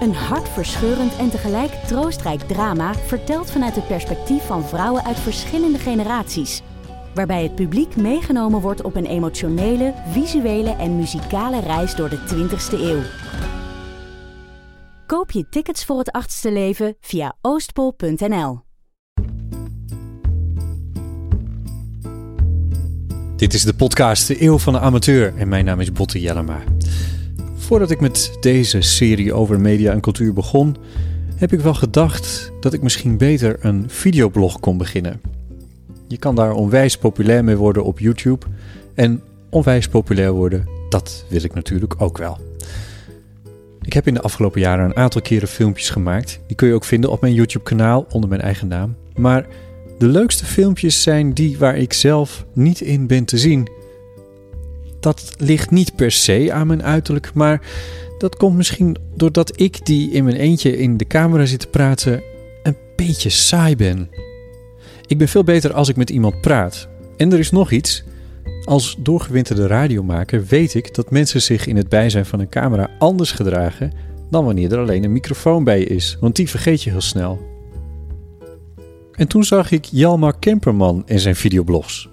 Een hartverscheurend en tegelijk troostrijk drama verteld vanuit het perspectief van vrouwen uit verschillende generaties. Waarbij het publiek meegenomen wordt op een emotionele, visuele en muzikale reis door de 20ste eeuw. Koop je tickets voor het achtste leven via oostpol.nl. Dit is de podcast De Eeuw van de Amateur en mijn naam is Botte Jellema. Voordat ik met deze serie over media en cultuur begon, heb ik wel gedacht dat ik misschien beter een videoblog kon beginnen. Je kan daar onwijs populair mee worden op YouTube en onwijs populair worden, dat wil ik natuurlijk ook wel. Ik heb in de afgelopen jaren een aantal keren filmpjes gemaakt. Die kun je ook vinden op mijn YouTube-kanaal onder mijn eigen naam. Maar de leukste filmpjes zijn die waar ik zelf niet in ben te zien. Dat ligt niet per se aan mijn uiterlijk, maar dat komt misschien doordat ik die in mijn eentje in de camera zit te praten een beetje saai ben. Ik ben veel beter als ik met iemand praat. En er is nog iets. Als doorgewinterde radiomaker weet ik dat mensen zich in het bijzijn van een camera anders gedragen dan wanneer er alleen een microfoon bij is, want die vergeet je heel snel. En toen zag ik Jalmar Kemperman in zijn videoblogs.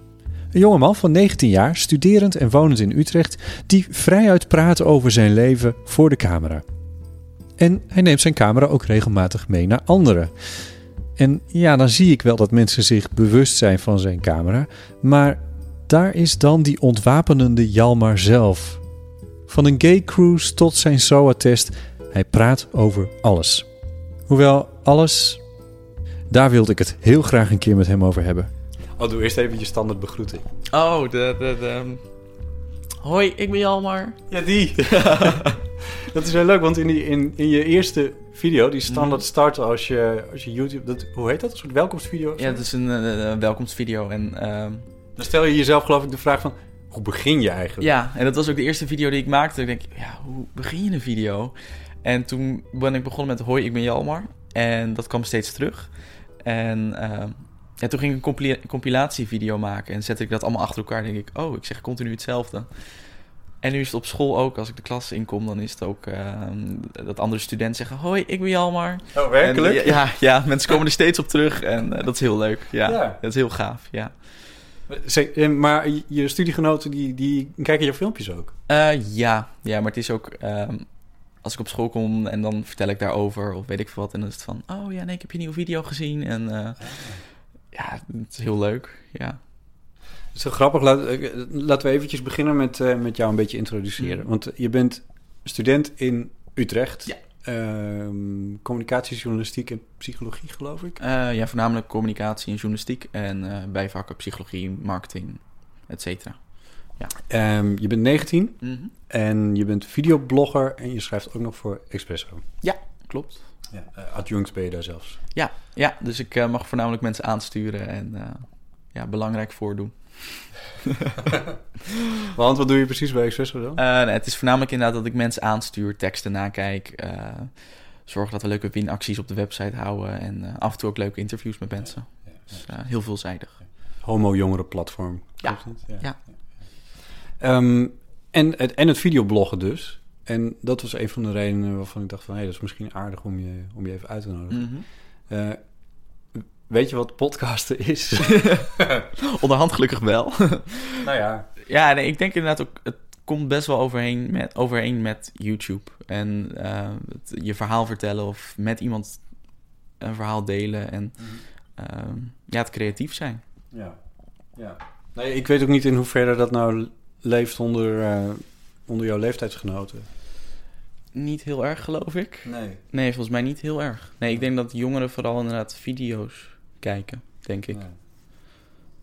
Een jongeman van 19 jaar, studerend en wonend in Utrecht, die vrijuit praat over zijn leven voor de camera. En hij neemt zijn camera ook regelmatig mee naar anderen. En ja, dan zie ik wel dat mensen zich bewust zijn van zijn camera, maar daar is dan die ontwapenende Jalmar zelf. Van een gay cruise tot zijn SOA-test, hij praat over alles. Hoewel alles, daar wilde ik het heel graag een keer met hem over hebben. Oh, doe eerst even je standaard begroeting. Oh, de, de, de... Hoi, ik ben Jalmar. Ja, die. dat is wel leuk, want in, die, in, in je eerste video, die standaard Mhm. start als je, als je YouTube... Dat, hoe heet dat? Een soort welkomstvideo? Ja, het is een, eh, een welkomstvideo en... ehm, Dan stel je jezelf geloof ik de vraag van... Hoe begin je eigenlijk? ja, en dat was ook de eerste video die ik maakte. Ik denk, ja, hoe begin je een video? En toen ben ik begonnen met hoi, ik ben Jalmar. En dat kwam steeds terug. En ehm, ja, toen ging ik een compila- compilatievideo maken. En zette ik dat allemaal achter elkaar. denk ik, oh, ik zeg continu hetzelfde. En nu is het op school ook, als ik de klas inkom, dan is het ook ehm, dat andere studenten zeggen: Hoi, ik ben Jalmar. Oh, werkelijk? En, ja, ja, mensen komen er steeds op terug en eh, dat is heel leuk. Ja, Ja. dat is heel gaaf. Ja. Eh, Maar je studiegenoten, die, die kijken je filmpjes ook? Eh, ja. ja, maar het is ook ehm, als ik op school kom en dan vertel ik daarover of weet ik veel wat. En dan is het van: Oh ja, nee, ik heb je nieuwe video gezien. En eh, ja, het is heel leuk. Ja. Het is heel grappig. Eh, laten we eventjes beginnen met, eh, met jou een beetje introduceren. Mhm. Want je bent student in Utrecht. Ja. Communicatiejournalistiek en psychologie, geloof ik. Eh, ja, voornamelijk communicatie en journalistiek en bijvakken psychologie, marketing, et cetera. Ehm, je bent 19 Mhm. en je bent videoblogger en je schrijft ook nog voor Expresso. Klopt. Ja. adjunct ben je daar zelfs. Ja, ja dus ik eh, mag voornamelijk mensen aansturen en eh, ja, belangrijk voordoen. Want wat doe je precies bij Expresso dan? Eh, nee, het is voornamelijk inderdaad dat ik mensen aanstuur, teksten nakijk, eh zorg dat we leuke winacties op de website houden en eh, af en toe ook leuke interviews met mensen. Dus eh, heel veelzijdig. Homo-jongerenplatform. Ja. Ja. Ehm, en, het, en het videobloggen dus. En dat was een van de redenen waarvan ik dacht van... hé, dat is misschien aardig om je, om je even uit te nodigen. Mhm. Eh, weet je wat podcasten is? Onderhand gelukkig wel. nou ja. ja, nee, ik denk inderdaad ook, het komt best wel overheen met, overheen met YouTube. En eh, het- je verhaal vertellen of met iemand een verhaal delen en ehm, ja, het creatief zijn. ja. ja. Nee, ik weet ook niet in hoeverre dat nou leeft onder, eh, onder jouw leeftijdsgenoten. Niet heel erg, geloof ik. Nee. Nee, volgens mij niet heel erg. Nee, ik denk dat jongeren vooral inderdaad video's kijken, denk ik.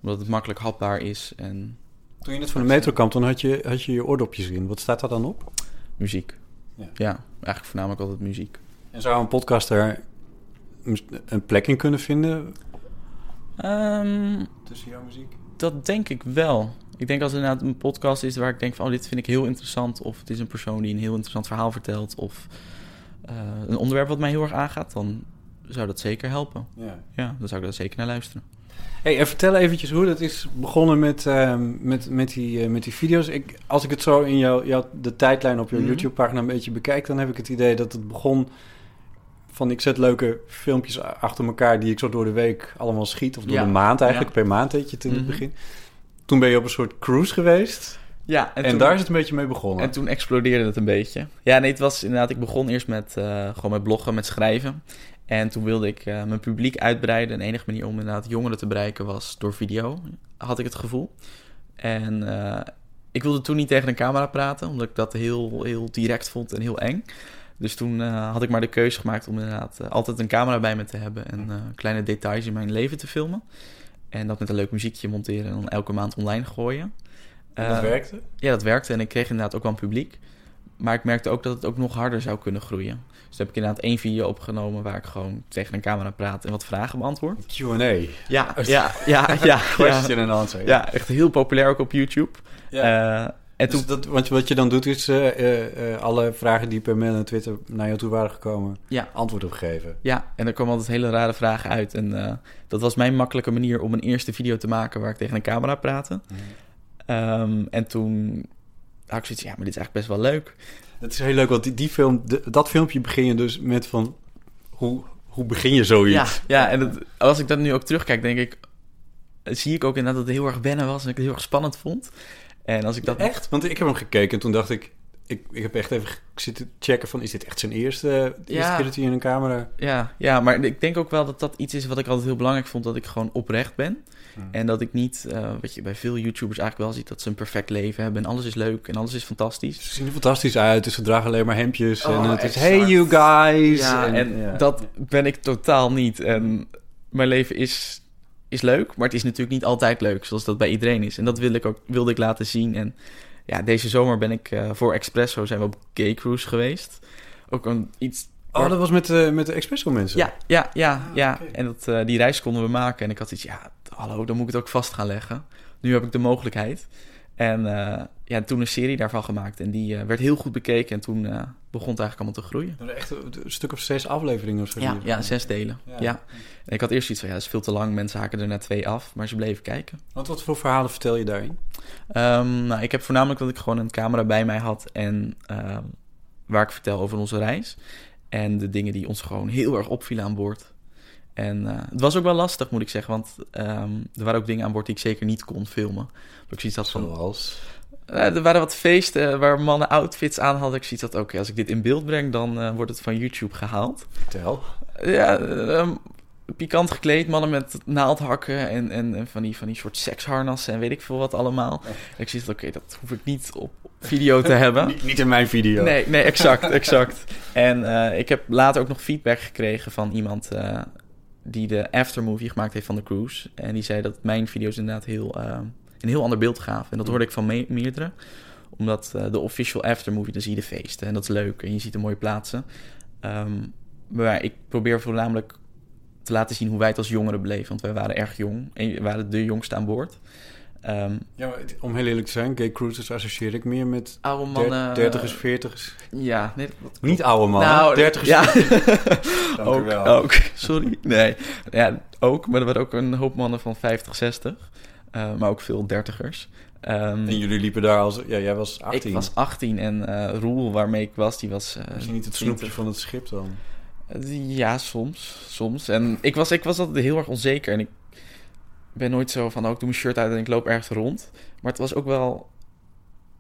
Omdat het makkelijk hapbaar is en Toen je net van de metro kwam, dan had je, had je je oordopjes in. Wat staat daar dan op? muziek. Ja. Ja. eigenlijk voornamelijk altijd muziek. En zou een podcaster een plek in kunnen vinden Ehm, tussen jouw muziek? dat denk ik wel. Ik denk als het inderdaad een podcast is waar ik denk van... oh, dit vind ik heel interessant. Of het is een persoon die een heel interessant verhaal vertelt. Of eh, een onderwerp wat mij heel erg aangaat. Dan zou dat zeker helpen. Ja. Ja, dan zou ik daar zeker naar luisteren. Hey, en vertel eventjes hoe dat is begonnen met, ehm, met, met, die, eh, met die video's. Ik, als ik het zo in jouw, jouw, de tijdlijn op jouw Mhm. YouTube-pagina een beetje bekijk... dan heb ik het idee dat het begon van... ik zet leuke filmpjes achter elkaar die ik zo door de week allemaal schiet. Of door Ja. de maand eigenlijk, Ja. per maand deed je het in het Mhm. begin. Toen ben je op een soort cruise geweest. Ja, En, daar is het een beetje mee begonnen. En toen explodeerde het een beetje. Ja, nee, het was inderdaad... Ik begon eerst met, eh, gewoon met bloggen, met schrijven. En toen wilde ik eh, mijn publiek uitbreiden. En de enige manier om inderdaad jongeren te bereiken was door video. Had ik het gevoel. En eh, ik wilde toen niet tegen een camera praten. Omdat ik dat heel, heel direct vond en heel eng. Dus toen had ik maar de keuze gemaakt om inderdaad altijd een camera bij me te hebben. En kleine details in mijn leven te filmen. En dat met een leuk muziekje monteren en dan elke maand online gooien. En dat Eh, werkte? ja, dat werkte en ik kreeg inderdaad ook wel een publiek. Maar ik merkte ook dat het ook nog harder zou kunnen groeien. Dus heb ik inderdaad één video opgenomen waar ik gewoon tegen een camera praat en wat vragen beantwoord. Q&A. Ja, ja, ja, ja. ja, Question and answer. ja echt heel populair ook op YouTube. Ja. Eh, en toen, Dus dat, wat, wat je dan doet is eh, eh, eh, alle vragen die per mail en Twitter naar jou toe waren gekomen, ja, antwoord op geven. ja, en er kwamen altijd hele rare vragen uit. En dat was mijn makkelijke manier om een eerste video te maken waar ik tegen een camera praatte. Ehm, en toen had ik zoiets ja, maar dit is eigenlijk best wel leuk. Het is heel leuk, want die, die film, de- dat filmpje begin je dus met van, hoe, hoe begin je zoiets? Ja, ja en het- als ik dat nu ook terugkijk, denk ik... Zie ik ook inderdaad dat het heel erg wennen was en ik het heel erg spannend vond. En als ik dat... Echt? Want ik heb hem gekeken en toen dacht ik, ik, ik heb echt even zitten checken van, is dit echt zijn eerste, de eerste Ja. keer dat hij in een camera... Ja, ja, maar ik denk ook wel dat dat iets is wat ik altijd heel belangrijk vond. Dat ik gewoon oprecht ben. Hmm. En dat ik niet, eh, wat je bij veel YouTubers eigenlijk wel ziet, dat ze een perfect leven hebben. En alles is leuk en alles is fantastisch. Ze zien er fantastisch uit, dus ze dragen alleen maar hemdjes en Oh, het is, hey you guys. Ja, en ja. dat ben ik totaal niet. En mijn leven is, is leuk, maar het is natuurlijk niet altijd leuk, zoals dat bij iedereen is. En dat wil ik ook, wilde ik laten zien. En ja, deze zomer ben ik eh, voor Expresso zijn we op Gay Cruise geweest. Ook een iets... Oh, dat was met, de met de Expresso mensen? Ja, ja, ja, ja. Ah, oké. En dat, eh, die reis konden we maken. En ik had iets, ja, hallo, dan moet ik het ook vast gaan leggen. Nu heb ik de mogelijkheid. En eh, ja, toen een serie daarvan gemaakt. En die eh, werd heel goed bekeken. En toen eh, begon het eigenlijk allemaal te groeien. Echt een een stuk of zes afleveringen of zo. Ja, ja, zes delen. Ja. Ja. En ik had eerst iets van, ja, dat is veel te lang. Mensen haken er na twee af. Maar ze bleven kijken. Want wat voor verhalen vertel je daarin? Ehm, nou, ik heb voornamelijk dat ik gewoon een camera bij mij had. En ehm, waar ik vertel over onze reis. En de dingen die ons gewoon heel erg opvielen aan boord. En eh, het was ook wel lastig, moet ik zeggen. Want ehm, er waren ook dingen aan boord die ik zeker niet kon filmen. Dat ik zoiets had van... Zoals? Eh, er waren wat feesten waar mannen outfits aan hadden. Ik zoiets had, oké, als ik dit in beeld breng, dan eh, wordt het van YouTube gehaald. Vertel. Ja, ehm, pikant gekleed, mannen met naaldhakken en, en, en van, die, van die soort seksharnassen en weet ik veel wat allemaal. En ik zie oké, dat hoef ik niet op video te hebben. Niet, niet in mijn video. Nee, nee, exact, exact. En eh, ik heb later ook nog feedback gekregen van iemand eh, die de aftermovie gemaakt heeft van de cruise. En die zei dat mijn video's inderdaad heel, eh, een heel ander beeld gaven. En dat hoorde ik van me- meerdere. Omdat eh, de official aftermovie, dan zie je de feesten. En dat is leuk en je ziet de mooie plaatsen. Ehm, maar ik probeer voornamelijk te laten zien hoe wij het als jongeren beleven. Want wij waren erg jong en we waren de jongste aan boord. Ehm, Ja, maar het- om heel eerlijk te zijn, gay cruises associeer ik meer met oude mannen... dertigers, veertigers. Ja, nee, dat Niet oude mannen, Nou, dertigers. ja. Dank u ook, wel. ook. Sorry. Nee. Ja, ook. Maar er waren ook een hoop mannen van 50, 60. eh, maar ook veel dertigers. Ehm, En jullie liepen daar als... Ja, jij was 18. ik was 18 en eh Roel, waarmee ik was, die was... eh, Misschien niet het 20. snoepje van het schip dan. Eh, Ja, soms. Soms. En ik was, ik was altijd heel erg onzeker. En ik ben nooit zo van, oh, ik doe mijn shirt uit en ik loop ergens rond. Maar het was ook wel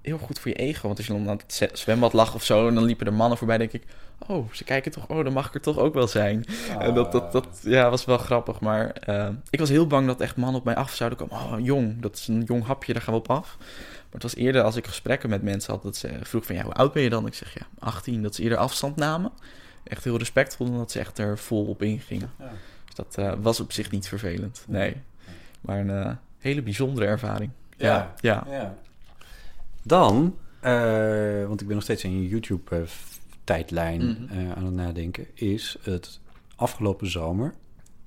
heel goed voor je ego. Want als je dan aan het zwembad lag of zo... en dan liepen er mannen voorbij, denk ik... oh, ze kijken toch... oh, dan mag ik er toch ook wel zijn. En dat, dat, dat ja, was wel grappig. Maar eh, ik was heel bang dat echt mannen op mij af zouden komen. Oh, jong, dat is een jong hapje, daar gaan we op af. Maar het was eerder als ik gesprekken met mensen had... dat ze vroeg van, ja, hoe oud ben je dan? Ik zeg, ja, 18. Dat ze eerder afstand namen. Echt heel respectvol, omdat ze echt er vol op ingingen. Ja. Dus dat eh, was op zich niet vervelend, nee. Maar een eh, hele bijzondere ervaring. Ja. ja. Ja. Dan, eh, want ik ben nog steeds in je YouTube eh, tijdlijn Mhm. eh, aan het nadenken, is het afgelopen zomer,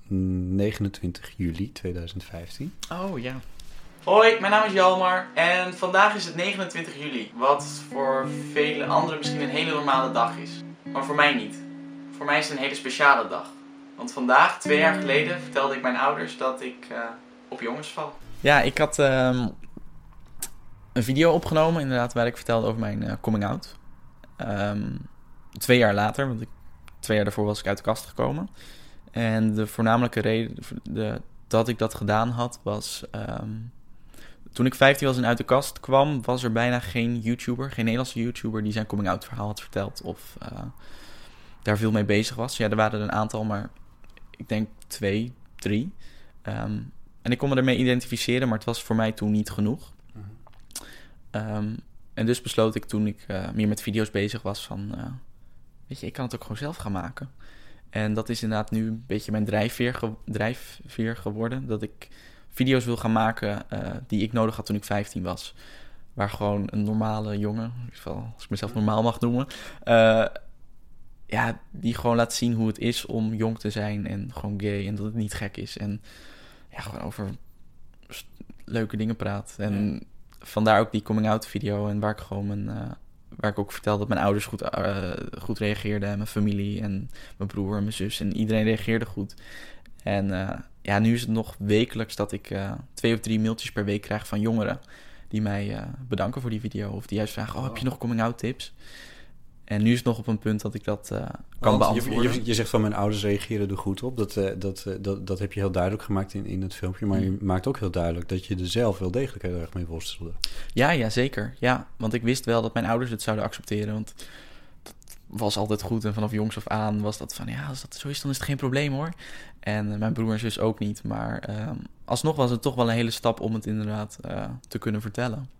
29 juli 2015. Oh ja. Hoi, mijn naam is Jalmar en vandaag is het 29 juli. Wat voor vele anderen misschien een hele normale dag is. Maar voor mij niet. Voor mij is het een hele speciale dag. Want vandaag, twee jaar geleden, vertelde ik mijn ouders dat ik eh, op jongens val. Ja, ik had ehm, een video opgenomen inderdaad waar ik vertelde over mijn eh, coming out. Ehm, twee jaar later, want ik, twee jaar daarvoor was ik uit de kast gekomen. En de voornamelijke reden de, dat ik dat gedaan had was... ehm, toen ik 15 was en uit de kast kwam, was er bijna geen YouTuber, geen Nederlandse YouTuber die zijn coming-out verhaal had verteld of eh, daar veel mee bezig was. Ja, er waren er een aantal, maar ik denk twee, drie. En ik kon me ermee identificeren, maar het was voor mij toen niet genoeg. Ehm, en dus besloot ik toen ik eh, meer met video's bezig was van, eh, weet je, ik kan het ook gewoon zelf gaan maken. En dat is inderdaad nu een beetje mijn drijfveer, ge- drijfveer geworden. Dat ik video's wil gaan maken eh, die ik nodig had toen ik 15 was. Waar gewoon een normale jongen, in ieder geval als ik mezelf normaal mag noemen, ja, die gewoon laat zien hoe het is om jong te zijn en gewoon gay en dat het niet gek is. En ja, gewoon over leuke dingen praat. En vandaar ook die coming out video en waar ik gewoon mijn, eh, waar ik ook vertelde dat mijn ouders goed, eh, goed reageerden en mijn familie en mijn broer en mijn zus en iedereen reageerde goed. En eh, ja, nu is het nog wekelijks dat ik twee of drie mailtjes per week krijg van jongeren die mij bedanken voor die video. Of die juist vragen, oh, heb je nog coming-out tips? En nu is het nog op een punt dat ik dat eh, kan je, beantwoorden. je, je zegt van mijn ouders reageren er goed op. Dat, eh, dat, eh, dat, dat heb je heel duidelijk gemaakt in, in het filmpje. Maar je maakt ook heel duidelijk dat je er zelf wel degelijk heel erg mee worstelde. Ja, ja, zeker. Ja, want ik wist wel dat mijn ouders het zouden accepteren. Want dat was altijd goed. En vanaf jongs af aan was dat van, ja, als dat zo is, dan is het geen probleem hoor. En mijn broer en zus ook niet. Maar ehm, alsnog was het toch wel een hele stap om het inderdaad te kunnen vertellen.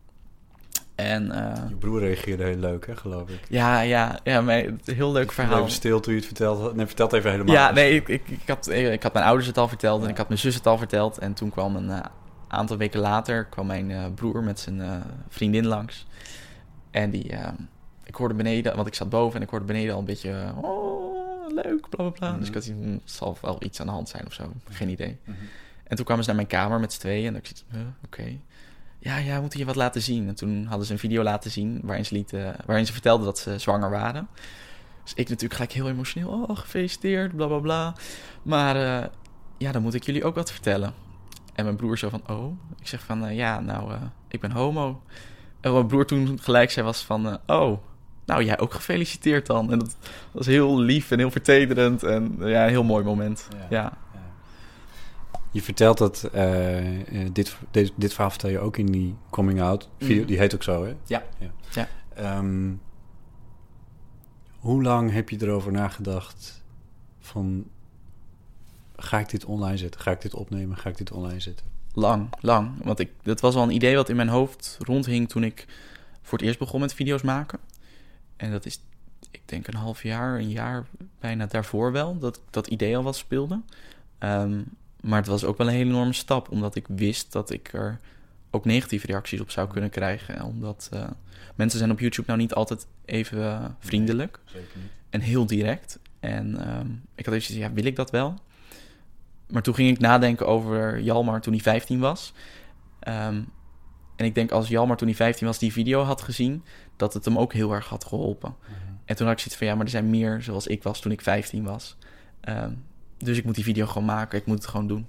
En eh, Je broer reageerde heel leuk, hè, geloof ik. ja, ja, ja, een heel leuk Je verhaal. Even stil toen je het vertelde. Nee, vertel het even helemaal. Ja, nee, ik, ik, ik, had, ik had mijn ouders het al verteld en ik had mijn zus het al verteld. En toen kwam een eh, aantal weken later kwam mijn eh, broer met zijn vriendin langs. En die, ik hoorde beneden, want ik zat boven en ik hoorde beneden al een beetje, oh, leuk, bla bla bla. Mhm. Dus ik had hm, zal wel iets aan de hand zijn of zo, geen idee. Mhm. En toen kwamen ze naar mijn kamer met z'n tweeën en ik zit, oké. Ja, ja, we moeten je wat laten zien. En toen hadden ze een video laten zien waarin ze, lieten, waarin ze vertelden dat ze zwanger waren. Dus ik natuurlijk gelijk heel emotioneel. Oh, gefeliciteerd, bla bla bla. Maar eh, ja, dan moet ik jullie ook wat vertellen. En mijn broer zo van, oh. Ik zeg van, eh, ja, nou, eh, ik ben homo. En wat mijn broer toen gelijk zei was van, oh, nou, jij ook gefeliciteerd dan. En dat was heel lief en heel vertederend. En ja, een heel mooi moment. Ja. Ja, Je vertelt dat, eh, eh, dit, dit, dit verhaal vertel je ook in die coming out video. Mhm. Die heet ook zo, hè? Ja. Ja. Ehm, hoe lang heb je erover nagedacht van... Ga ik dit online zetten? Ga ik dit opnemen? Ga ik dit online zetten? Lang, lang. Want ik, dat was al een idee wat in mijn hoofd rondhing toen ik voor het eerst begon met video's maken. En dat is, ik denk een half jaar, een jaar bijna daarvoor wel, dat dat idee al wat speelde. Ehm, maar het was ook wel een hele enorme stap, omdat ik wist dat ik er ook negatieve reacties op zou kunnen krijgen. Omdat eh, mensen zijn op YouTube nou niet altijd even eh, vriendelijk Zeker niet. en heel direct. En ehm, ik had even zoiets, ja, wil ik dat wel? Maar toen ging ik nadenken over Jalmar toen hij 15 was. Ehm, en ik denk als Jalmar toen hij 15 was die video had gezien, dat het hem ook heel erg had geholpen. En toen had ik zoiets van, ja, maar er zijn meer zoals ik was toen ik 15 was. Ehm, dus ik moet die video gewoon maken, ik moet het gewoon doen.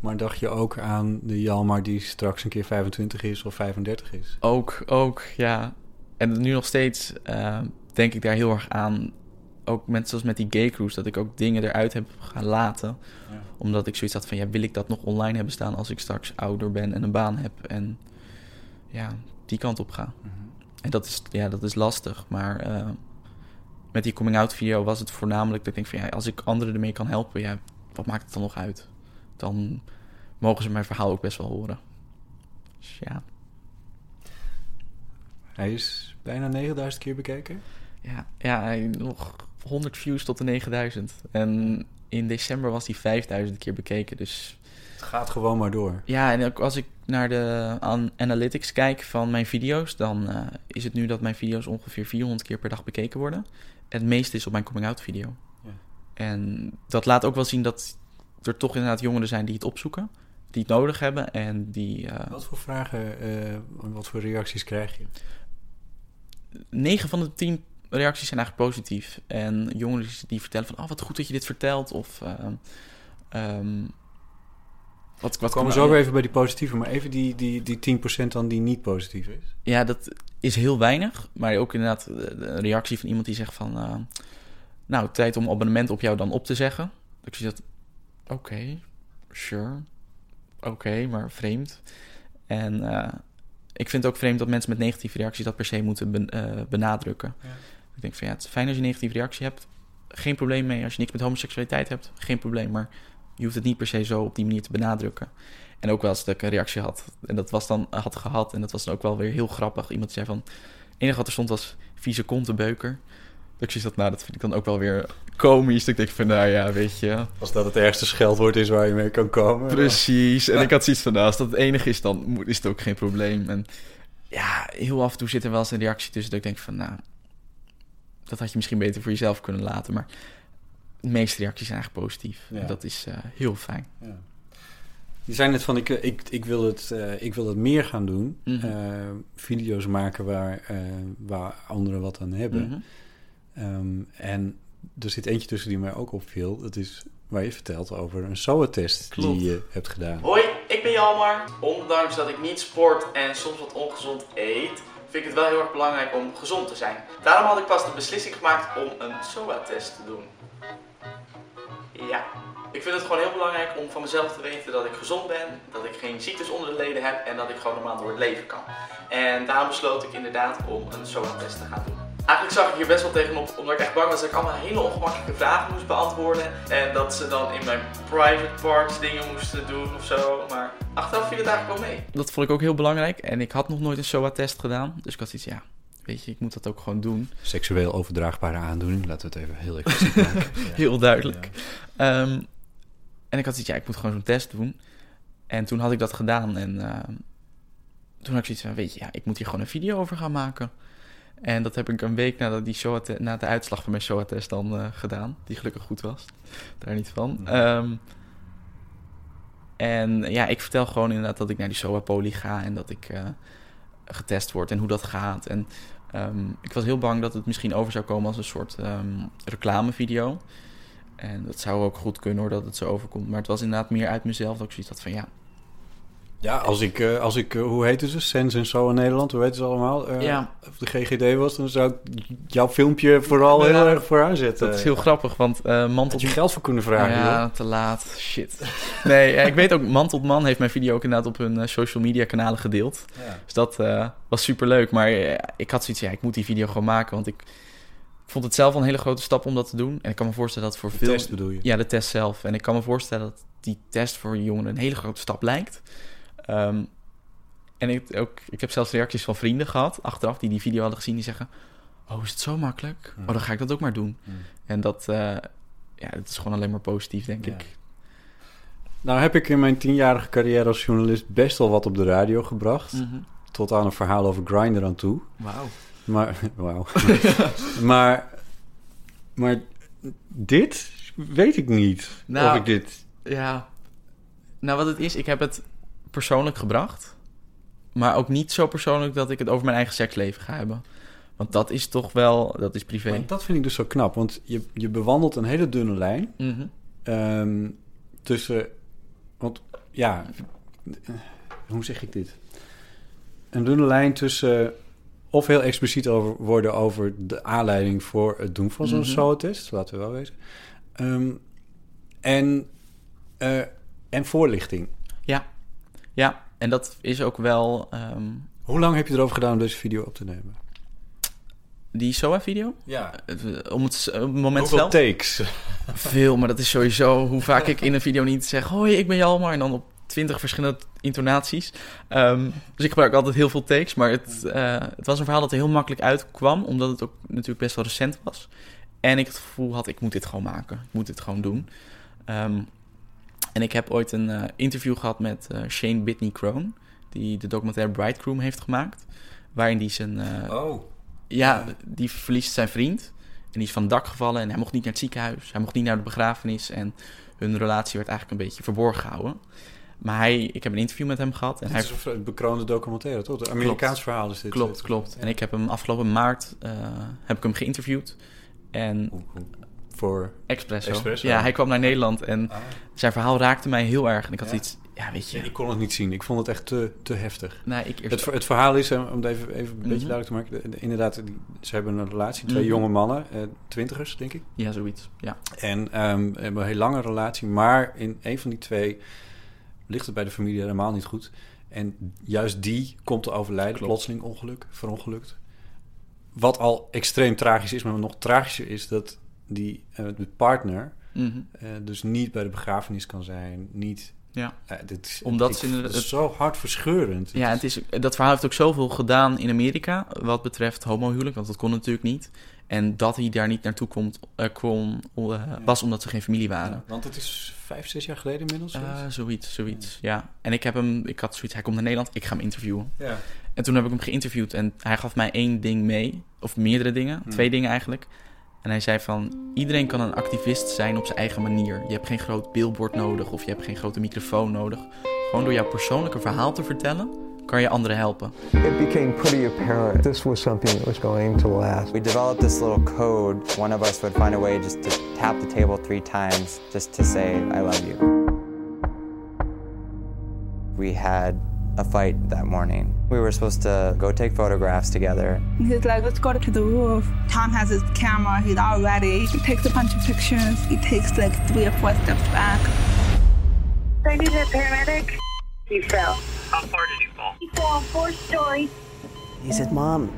Maar dacht je ook aan de Jalmar die straks een keer 25 is of 35 is? Ook, ook, ja. En nu nog steeds ehm, denk ik daar heel erg aan. Ook mensen zoals met die gay cruise, dat ik ook dingen eruit heb gaan laten. Ja. Omdat ik zoiets had van, ja, wil ik dat nog online hebben staan als ik straks ouder ben en een baan heb en ja, die kant op ga. En dat is, ja, dat is lastig, maar eh, met die coming-out video was het voornamelijk dat ik denk van, ja, als ik anderen ermee kan helpen, ja, wat maakt het dan nog uit? Dan mogen ze mijn verhaal ook best wel horen. Dus ja, Hij is bijna 9000 keer bekeken. ja, ja hij- nog 100 views tot de 9000. En in december was hij 5000 keer bekeken, dus Het gaat gewoon maar door. Ja, en ook als ik naar de an- analytics kijk van mijn video's, dan eh, is het nu dat mijn video's ongeveer 400 keer per dag bekeken worden. Het meeste is op mijn coming-out video. Ja. En dat laat ook wel zien dat er toch inderdaad jongeren zijn die het opzoeken, die het nodig hebben en die... eh, Wat voor vragen, eh, wat voor reacties krijg je? 9 van de 10 reacties zijn eigenlijk positief. En jongeren die vertellen van, oh wat goed dat je dit vertelt. Of ehm, ehm, wat, We wat komen zo weer even bij die positieve, maar even die, die, die 10% dan die niet positief is. Ja, dat is heel weinig. Maar ook inderdaad de- de- een reactie van iemand die zegt van... eh, nou, tijd om abonnement op jou dan op te zeggen. Ik zie dat... Oké, sure. Oké, maar vreemd. En eh, ik vind het ook vreemd dat mensen met negatieve reacties... dat per se moeten ben- eh, benadrukken. Ja. Ik denk van ja, het is fijn als je een negatieve reactie hebt. Geen probleem mee. Als je niks met homoseksualiteit hebt, geen probleem. Maar je hoeft het niet per se zo op die manier te benadrukken. En ook wel eens dat ik een reactie had. En dat was dan, had gehad. En dat was dan ook wel weer heel grappig. Iemand zei van... Het enige wat er stond was vieze kontenbeuker. Dat ik had, nou, dat vind ik dan ook wel weer komisch. Dat ik denk van, nou ja, weet je... Als dat het ergste scheldwoord is waar je mee kan komen. Precies. En ik had zoiets van, nou, als dat het enige is, dan is het ook geen probleem. En ja, heel af en toe zit er wel eens een reactie tussen dat ik denk van, nou, dat had je misschien beter voor jezelf kunnen laten. Maar de meeste reacties zijn eigenlijk positief. Ja. En dat is eh, heel fijn. Ja. Je zei net van, ik, ik, ik, wil het, eh, ik wil het meer gaan doen. Mhm. Eh, video's maken waar, eh, waar anderen wat aan hebben. Mhm. Ehm, en er zit eentje tussen die mij ook opviel. Dat is waar je vertelt over een SOA-test die je hebt gedaan. Hoi, ik ben Jalmar. Ondanks dat ik niet sport en soms wat ongezond eet, vind ik het wel heel erg belangrijk om gezond te zijn. Daarom had ik pas de beslissing gemaakt om een SOA-test te doen. Ja, ik vind het gewoon heel belangrijk om van mezelf te weten dat ik gezond ben, dat ik geen ziektes onder de leden heb en dat ik gewoon normaal door het leven kan. En daarom besloot ik inderdaad om een SOA-test te gaan doen. Eigenlijk zag ik hier best wel tegenop, omdat ik echt bang was dat ik allemaal hele ongemakkelijke vragen moest beantwoorden. En dat ze dan in mijn private parts dingen moesten doen of zo. Maar achteraf viel het eigenlijk wel mee. Dat vond ik ook heel belangrijk. En ik had nog nooit een SOA-test gedaan. Dus ik had iets, ja, weet je, ik moet dat ook gewoon doen. Seksueel overdraagbare aandoening, laten we het even heel expliciet maken. Heel duidelijk. Ehm, en ik had zoiets, ja, ik moet gewoon zo'n test doen. En toen had ik dat gedaan. En ehm, toen had ik zoiets van, weet je, ja, ik moet hier gewoon een video over gaan maken. En dat heb ik een week nadat die SOA na de uitslag van mijn SOA-test dan eh, gedaan. Die gelukkig goed was. Daar niet van. Ehm, en ja, ik vertel gewoon inderdaad dat ik naar die SOA-poli ga. En dat ik eh, getest word en hoe dat gaat. En ehm, ik was heel bang dat het misschien over zou komen als een soort ehm, reclamevideo. En dat zou ook goed kunnen hoor, dat het zo overkomt. Maar het was inderdaad meer uit mezelf dat ik zoiets had van ja, Ja, als ik, eh, als ik eh, hoe heet het, Sens en zo in Nederland, hoe heet ze allemaal? Eh, Ja. Of de GGD was, dan zou ik jouw filmpje vooral heel erg vooraan zetten. dat is heel grappig, want eh man Had je geld voor kunnen vragen, ja, te laat. Shit. Nee, ik weet ook, man tot man heeft mijn video ook inderdaad op hun social media kanalen gedeeld. Ja. Dus dat was super leuk. Maar ik had zoiets, ja, ik moet die video gewoon maken. Want ik vond het zelf een hele grote stap om dat te doen. En ik kan me voorstellen dat voor De veel... test bedoel je? Ja, de test zelf. En ik kan me voorstellen dat die test voor jongeren een hele grote stap lijkt. Ehm, en ik, ook, ik heb zelfs reacties van vrienden gehad, achteraf, die die video hadden gezien, die zeggen... Oh, is het zo makkelijk? Hmm. Oh, dan ga ik dat ook maar doen. Hmm. En dat, eh, ja, dat is gewoon alleen maar positief, denk Ja. ik. Nou heb ik in mijn tienjarige carrière als journalist best wel wat op de radio gebracht. Mhm. Tot aan een verhaal over Grindr aan toe. Wauw. Maar, wauw. maar, maar dit weet ik niet. Nou, of ik dit... Ja. Nou, wat het is, ik heb het persoonlijk gebracht. Maar ook niet zo persoonlijk dat ik het over mijn eigen seksleven ga hebben. Want dat is toch wel, dat is privé. Maar dat vind ik dus zo knap. Want je, je bewandelt een hele dunne lijn. Mhm. ehm, tussen... Want ja... Hoe zeg ik dit? Een dunne lijn tussen... Of heel expliciet over worden over de aanleiding voor het doen van zo'n Mhm. SOA-test. Laten we wel wezen. Ehm, en, eh, en voorlichting. Ja. Ja, en dat is ook wel ehm, Hoe lang heb je erover gedaan om deze video op te nemen? die SOA-video. Ja. Eh, Om het, s- op het moment Hoeveel zelf. takes? Veel, maar dat is sowieso hoe vaak ik in een video niet zeg... Hoi, ik ben Jalmar. En dan op twintig verschillende intonaties. Ehm, dus ik gebruik altijd heel veel takes. Maar het, eh, het was een verhaal dat er heel makkelijk uitkwam. Omdat het ook natuurlijk best wel recent was. En ik het gevoel had, ik moet dit gewoon maken. Ik moet dit gewoon doen. Ehm, en ik heb ooit een eh, interview gehad met eh, Shane Bitney Crone. Die de documentaire Bridegroom heeft gemaakt. Waarin die zijn... eh, Oh. ja, die verliest zijn vriend. En die is van het dak gevallen en hij mocht niet naar het ziekenhuis. Hij mocht niet naar de begrafenis. En hun relatie werd eigenlijk een beetje verborgen gehouden. Maar hij, ik heb een interview met hem gehad. En Het hij, is een bekroonde documentaire, toch? Een Amerikaans verhaal is dit. klopt, klopt. En ik heb hem afgelopen maart heb ik hem geïnterviewd. En Voor... Expresso. Expresso. Ja, hij kwam naar Nederland en Ah. zijn verhaal raakte mij heel erg. En ik had Ja? iets, ja, weet je. Ik kon het niet zien. Ik vond het echt te, te heftig. nee, ik eerst Het, het verhaal is, eh, om het even, even een beetje Mhm. duidelijk te maken... de- de- inderdaad, die, ze hebben een relatie. Twee Mhm. jonge mannen, eh, twintigers, denk ik. Ja, zoiets. Ja. En ehm, hebben een hele lange relatie. Maar in een van die twee ligt het bij de familie helemaal niet goed. En juist die komt te overlijden. Klopt. Plotseling ongeluk, verongelukt. Wat al extreem tragisch is. Maar nog tragischer is dat die eh, de partner... Mhm. eh, dus niet bij de begrafenis kan zijn. Niet... ja. eh, dit is, Omdat ik ze het zo hartverscheurend. Ja, het is, dat verhaal heeft ook zoveel gedaan in Amerika wat betreft homohuwelijk, want dat kon natuurlijk niet. En dat hij daar niet naartoe komt, eh, kon, eh, was omdat ze geen familie waren. Ja, want het is vijf, zes jaar geleden inmiddels. Eh, zoiets? zoiets, zoiets, ja. En ik heb hem, ik had zoiets, hij komt naar Nederland, ik ga hem interviewen. ja. En toen heb ik hem geïnterviewd en hij gaf mij één ding mee, of meerdere dingen, Hmm. twee dingen eigenlijk. En hij zei van, iedereen kan een activist zijn op zijn eigen manier. Je hebt geen groot billboard nodig of je hebt geen grote microfoon nodig. Gewoon door jouw persoonlijke verhaal te vertellen, kan je anderen helpen. It became pretty apparent this was something that was going to last. We developed this little code. One of us would find a way just to tap the table three times just to say, I love you. We had a fight that morning. We were supposed to go take photographs together. He's like, let's go to the roof. Tom has his camera. He's all ready. He takes a bunch of pictures. He takes like three or four steps back. I need a paramedic. He fell. How far did he fall? He fell four stories. He said, Mom,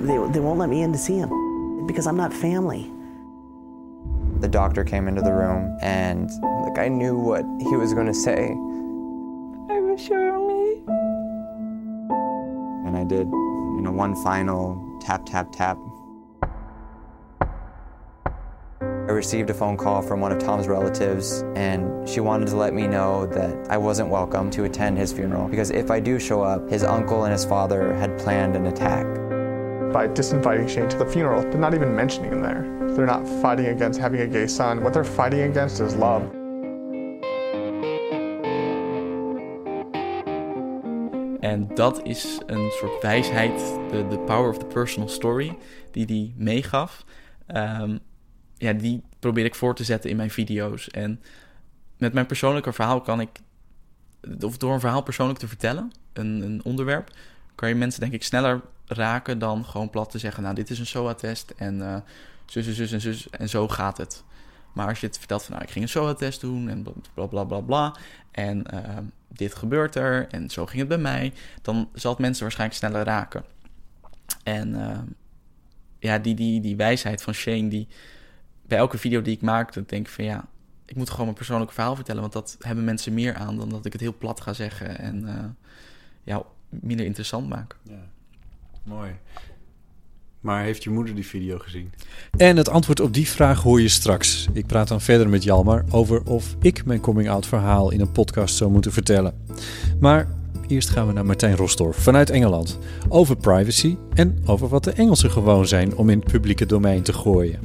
they, they won't let me in to see him because I'm not family. The doctor came into the room and like I knew what he was going to say Are you sure of me? And I did, you know, one final tap tap tap. I received a phone call from one of Tom's relatives, and she wanted to let me know that I wasn't welcome to attend his funeral because if I do show up, his uncle and his father had planned an attack. by disinviting Shane to the funeral. They're not even mentioning him there. They're not fighting against having a gay son. What they're fighting against is love. En dat is een soort wijsheid, de, de power of the personal story, die die meegaf. Ehm, ja, die probeer ik voor te zetten in mijn video's. En met mijn persoonlijke verhaal kan ik, of door een verhaal persoonlijk te vertellen, een, een onderwerp, kan je mensen denk ik sneller raken dan gewoon plat te zeggen, nou dit is een SOA-test en eh zus zus en zus en zo gaat het. Maar als je het vertelt van, nou ik ging een SOA-test doen en bla bla bla bla en ehm, dit gebeurt er en zo ging het bij mij, dan zal het mensen waarschijnlijk sneller raken. En ehm, ja, die, die, die wijsheid van Shane, die bij elke video die ik maak, dan denk ik van ja, ik moet gewoon mijn persoonlijke verhaal vertellen, want dat hebben mensen meer aan dan dat ik het heel plat ga zeggen en eh, ja, minder interessant maak. Ja, mooi. Maar heeft je moeder die video gezien? En het antwoord op die vraag hoor je straks. Ik praat dan verder met Jalmar over of ik mijn coming-out verhaal in een podcast zou moeten vertellen. Maar eerst gaan we naar Martijn Rosdorf vanuit Engeland. Over privacy en over wat de Engelsen gewoon zijn om in het publieke domein te gooien.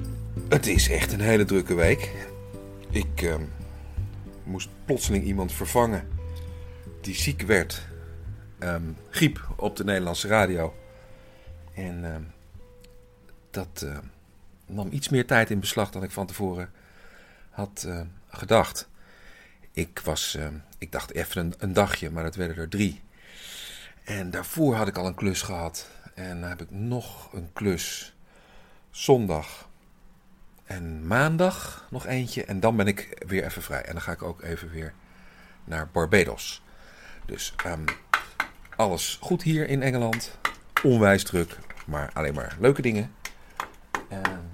Het is echt een hele drukke week. Ik ehm, moest plotseling iemand vervangen die ziek werd. Ehm, griep op de Nederlandse radio. En ehm, dat eh, nam iets meer tijd in beslag dan ik van tevoren had eh, gedacht. Ik, was, ehm, ik dacht even een, dagje, maar het werden er drie. En daarvoor had ik al een klus gehad. En dan heb ik nog een klus zondag. En maandag nog eentje. En dan ben ik weer even vrij. En dan ga ik ook even weer naar Barbados. Dus ehm, alles goed hier in Engeland. Onwijs druk, maar alleen maar leuke dingen. En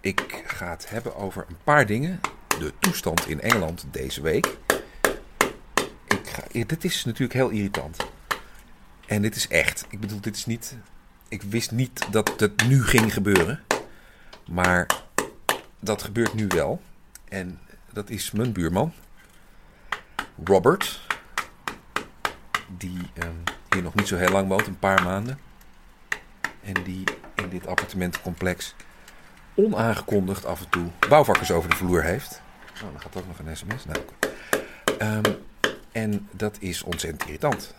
ik ga het hebben over een paar dingen. De toestand in Engeland deze week. Ik ga, dit is natuurlijk heel irritant. En dit is echt. Ik bedoel, dit is niet. Ik wist niet dat het nu ging gebeuren. Maar dat gebeurt nu wel. En dat is mijn buurman. Robert. Die ehm, hier nog niet zo heel lang woont, een paar maanden. En die in dit appartementencomplex onaangekondigd af en toe bouwvakkers over de vloer heeft. Oh, dan gaat ook nog een sms. Nou, Ehm, en dat is ontzettend irritant.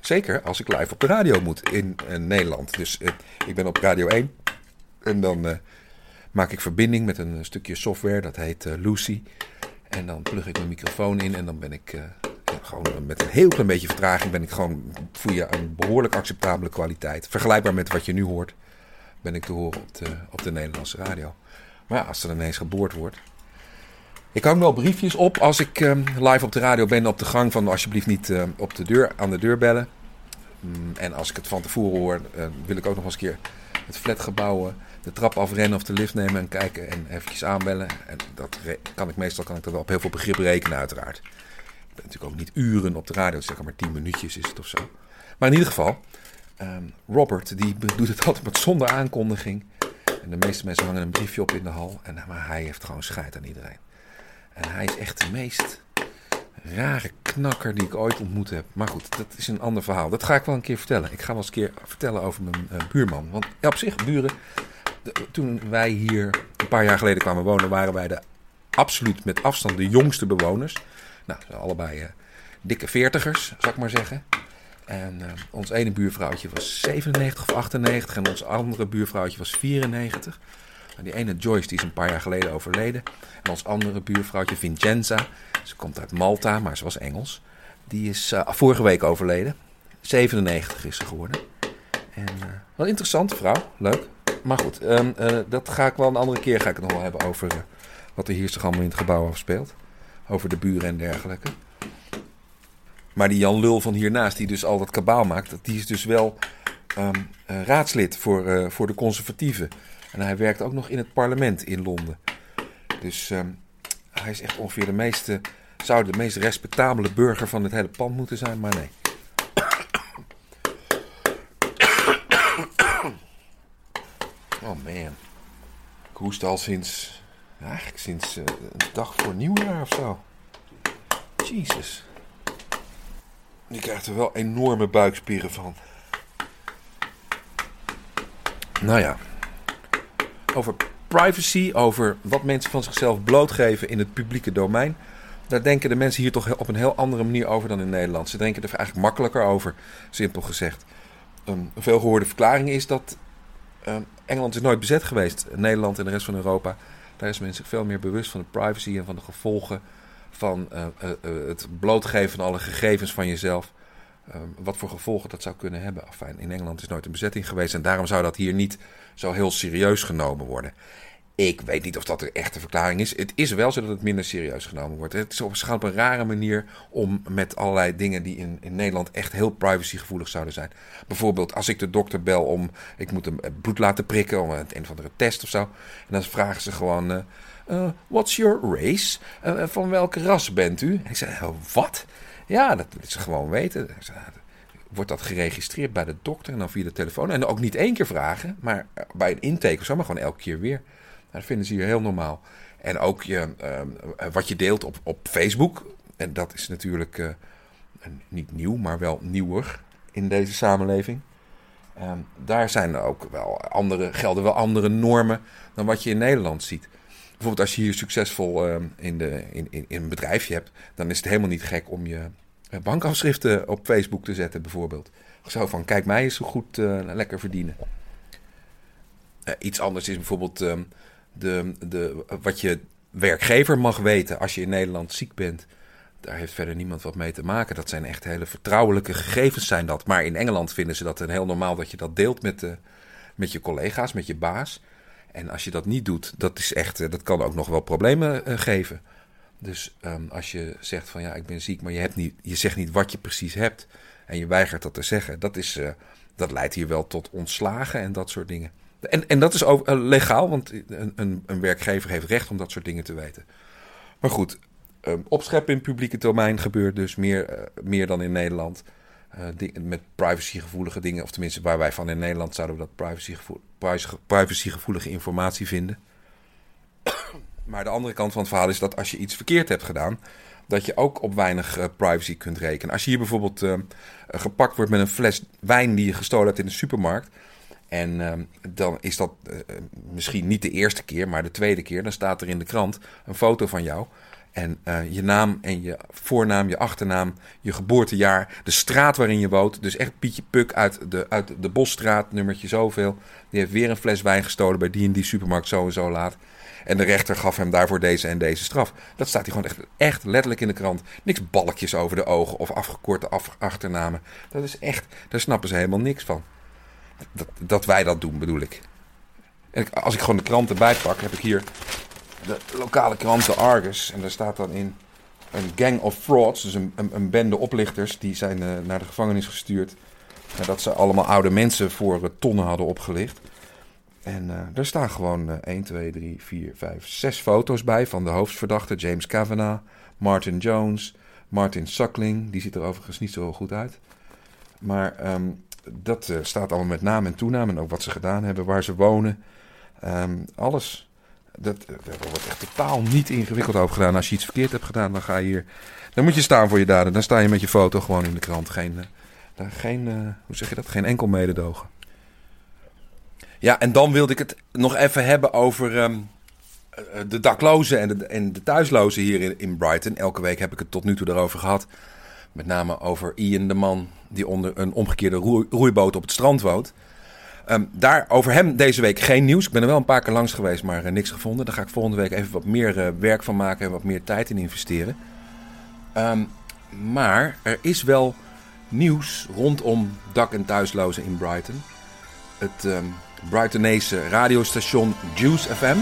Zeker als ik live op de radio moet in eh, Nederland. Dus eh, ik ben op Radio 1 en dan eh, maak ik verbinding met een stukje software, dat heet Lucy. En dan plug ik mijn microfoon in en dan ben ik gewoon met een heel klein beetje vertraging ben ik gewoon, voel je een behoorlijk acceptabele kwaliteit. Vergelijkbaar met wat je nu hoort, ben ik te horen op de, op de Nederlandse radio. Maar ja, als er ineens geboord wordt. Ik hang wel briefjes op als ik ehm, live op de radio ben op de gang van alsjeblieft niet uh, op de deur, aan de deur bellen. Mm, en als ik het van tevoren hoor, uh, wil ik ook nog eens een keer het flatgebouw, de trap afrennen of de lift nemen en kijken en eventjes aanbellen. En dat kan ik meestal kan ik dat wel op heel veel begrip rekenen uiteraard. Ik ben natuurlijk ook niet uren op de radio, zeg maar tien minuutjes is het of zo. Maar in ieder geval, um, Robert die doet het altijd met zonder aankondiging. En de meeste mensen hangen een briefje op in de hal. En, maar hij heeft gewoon scheid aan iedereen. En hij is echt de meest rare knakker die ik ooit ontmoet heb. Maar goed, dat is een ander verhaal. Dat ga ik wel een keer vertellen. Ik ga wel eens een keer vertellen over mijn uh, buurman. Want ja, op zich, buren. toen wij hier een paar jaar geleden kwamen wonen, waren wij de absoluut met afstand de jongste bewoners. Nou, allebei uh, dikke veertigers, zou ik maar zeggen. En uh, ons ene buurvrouwtje was 97 of 98 en ons andere buurvrouwtje was 94. Die ene Joyce die is een paar jaar geleden overleden. En ons andere buurvrouwtje Vincenza, ze komt uit Malta, maar ze was Engels. Die is uh, vorige week overleden. 97 is ze geworden. En uh, wel interessante vrouw, leuk. Maar goed, uh, dat ga ik wel een andere keer ga ik het nog wel hebben over wat er hier zich allemaal in het gebouw afspeelt. Over de buren en dergelijke. Maar die Jan Lul van hiernaast, die dus al dat kabaal maakt, die is dus wel um, raadslid voor, voor de conservatieven. En hij werkt ook nog in het parlement in Londen. Dus um, hij is echt ongeveer de meeste, zou de meest respectabele burger van het hele pand moeten zijn, maar nee. Oh man. Ik hoest al sinds, eigenlijk sinds uh, een dag voor nieuwjaar of zo. Jezus. Je krijgt er wel enorme buikspieren van. Nou ja, over privacy, over wat mensen van zichzelf blootgeven in het publieke domein. Daar denken de mensen hier toch op een heel andere manier over dan in Nederland. Ze denken er eigenlijk makkelijker over, simpel gezegd. een veelgehoorde verklaring is dat uh, Engeland is nooit bezet geweest. Nederland en de rest van Europa. Daar is men zich veel meer bewust van de privacy en van de gevolgen van uh, uh, het blootgeven van alle gegevens van jezelf. wat voor gevolgen dat zou kunnen hebben. Enfin, in Engeland is nooit een bezetting geweest en daarom zou dat hier niet zo heel serieus genomen worden. Ik weet niet of dat de echte verklaring is. Het is wel zo dat het minder serieus genomen wordt. Het is op, op een rare manier om met allerlei dingen die in, in Nederland echt heel privacygevoelig zouden zijn. Bijvoorbeeld als ik de dokter bel om, ik moet hem bloed laten prikken om een, een of andere test of zo. En dan vragen ze gewoon, uh, what's your race? Uh, van welke ras bent u? En ik zeg, wat? Ja, dat willen ze gewoon weten. Wordt dat geregistreerd bij de dokter en dan via de telefoon. En ook niet één keer vragen, maar bij een intake of zo, maar gewoon elke keer weer. Dat vinden ze hier heel normaal. En ook je, uh, wat je deelt op, op Facebook. En dat is natuurlijk niet nieuw, maar wel nieuwer in deze samenleving. Uh, daar zijn ook wel andere, gelden wel andere normen dan wat je in Nederland ziet. Bijvoorbeeld als je hier succesvol ehm, in, de, in, in, in een bedrijfje hebt, dan is het helemaal niet gek om je bankafschriften op Facebook te zetten, bijvoorbeeld. Zo van, kijk mij eens zo goed uh, lekker verdienen. Uh, iets anders is bijvoorbeeld uh, de, de, wat je werkgever mag weten als je in Nederland ziek bent. Daar heeft verder niemand wat mee te maken. Dat zijn echt hele vertrouwelijke gegevens zijn dat. Maar in Engeland vinden ze dat een heel normaal dat je dat deelt met, de, met je collega's, met je baas. En als je dat niet doet, dat, is echt, dat kan ook nog wel problemen geven. Dus um, als je zegt van ja, ik ben ziek, maar je, hebt niet, je zegt niet wat je precies hebt en je weigert dat te zeggen, dat, is, uh, dat leidt hier wel tot ontslagen en dat soort dingen. En, en dat is ook legaal, want een, een, een, werkgever heeft recht om dat soort dingen te weten. Maar goed, um, opscheppen in publieke domein gebeurt dus meer, meer dan in Nederland. Met privacygevoelige dingen, of tenminste waar wij van in Nederland zouden we dat privacygevoel, privacygevoelige informatie vinden. Maar de andere kant van het verhaal is dat als je iets verkeerd hebt gedaan, dat je ook op weinig uh, privacy kunt rekenen. Als je hier bijvoorbeeld uh, gepakt wordt met een fles wijn die je gestolen hebt in de supermarkt. En ehm, dan is dat eh, misschien niet de eerste keer, maar de tweede keer. Dan staat er in de krant een foto van jou. En eh, je naam en je voornaam, je achternaam, je geboortejaar, de straat waarin je woont. Dus echt Pietje Puk uit de, uit de Bosstraat, nummertje zoveel. Die heeft weer een fles wijn gestolen bij die en die supermarkt zo en zo laat. En de rechter gaf hem daarvoor deze en deze straf. Dat staat hier gewoon echt, echt letterlijk in de krant. Niks balkjes over de ogen of afgekorte af, achternamen. Dat is echt, daar snappen ze helemaal niks van. Dat, dat wij dat doen, bedoel ik. En als ik gewoon de krant erbij pak, heb ik hier de lokale krant de Argus. En daar staat dan in een gang of frauds, dus een, een, een bende oplichters, die zijn eh, naar de gevangenis gestuurd. Nadat ze allemaal oude mensen voor eh, tonnen hadden opgelicht. En eh daar staan gewoon eh 1, 2, 3, 4, 5, 6 foto's bij van de hoofdverdachten. James Kavanagh, Martin Jones, Martin Suckling. Die ziet er overigens niet zo goed uit. Maar ehm, dat staat allemaal met naam en toenaam. En ook wat ze gedaan hebben, waar ze wonen. Ehm, alles. Dat, eh, wordt echt totaal niet ingewikkeld over gedaan. Als je iets verkeerd hebt gedaan, dan ga je hier. Dan moet je staan voor je daden. Dan sta je met je foto gewoon in de krant. Geen, eh, daar geen eh, hoe zeg je dat? Geen enkel mededogen. Ja, en dan wilde ik het nog even hebben over ehm, eh, de daklozen en de, en de thuislozen hier in, in Brighton. Elke week heb ik het tot nu toe daarover gehad. Met name over Ian, de man die onder een omgekeerde roei- roeiboot op het strand woont. Ehm, daar over hem deze week geen nieuws. Ik ben er wel een paar keer langs geweest, maar eh, niks gevonden. Daar ga ik volgende week even wat meer eh, werk van maken en wat meer tijd in investeren. Ehm, maar er is wel nieuws rondom dak- en thuislozen in Brighton. Het ehm Brightonese radiostation Juice FM.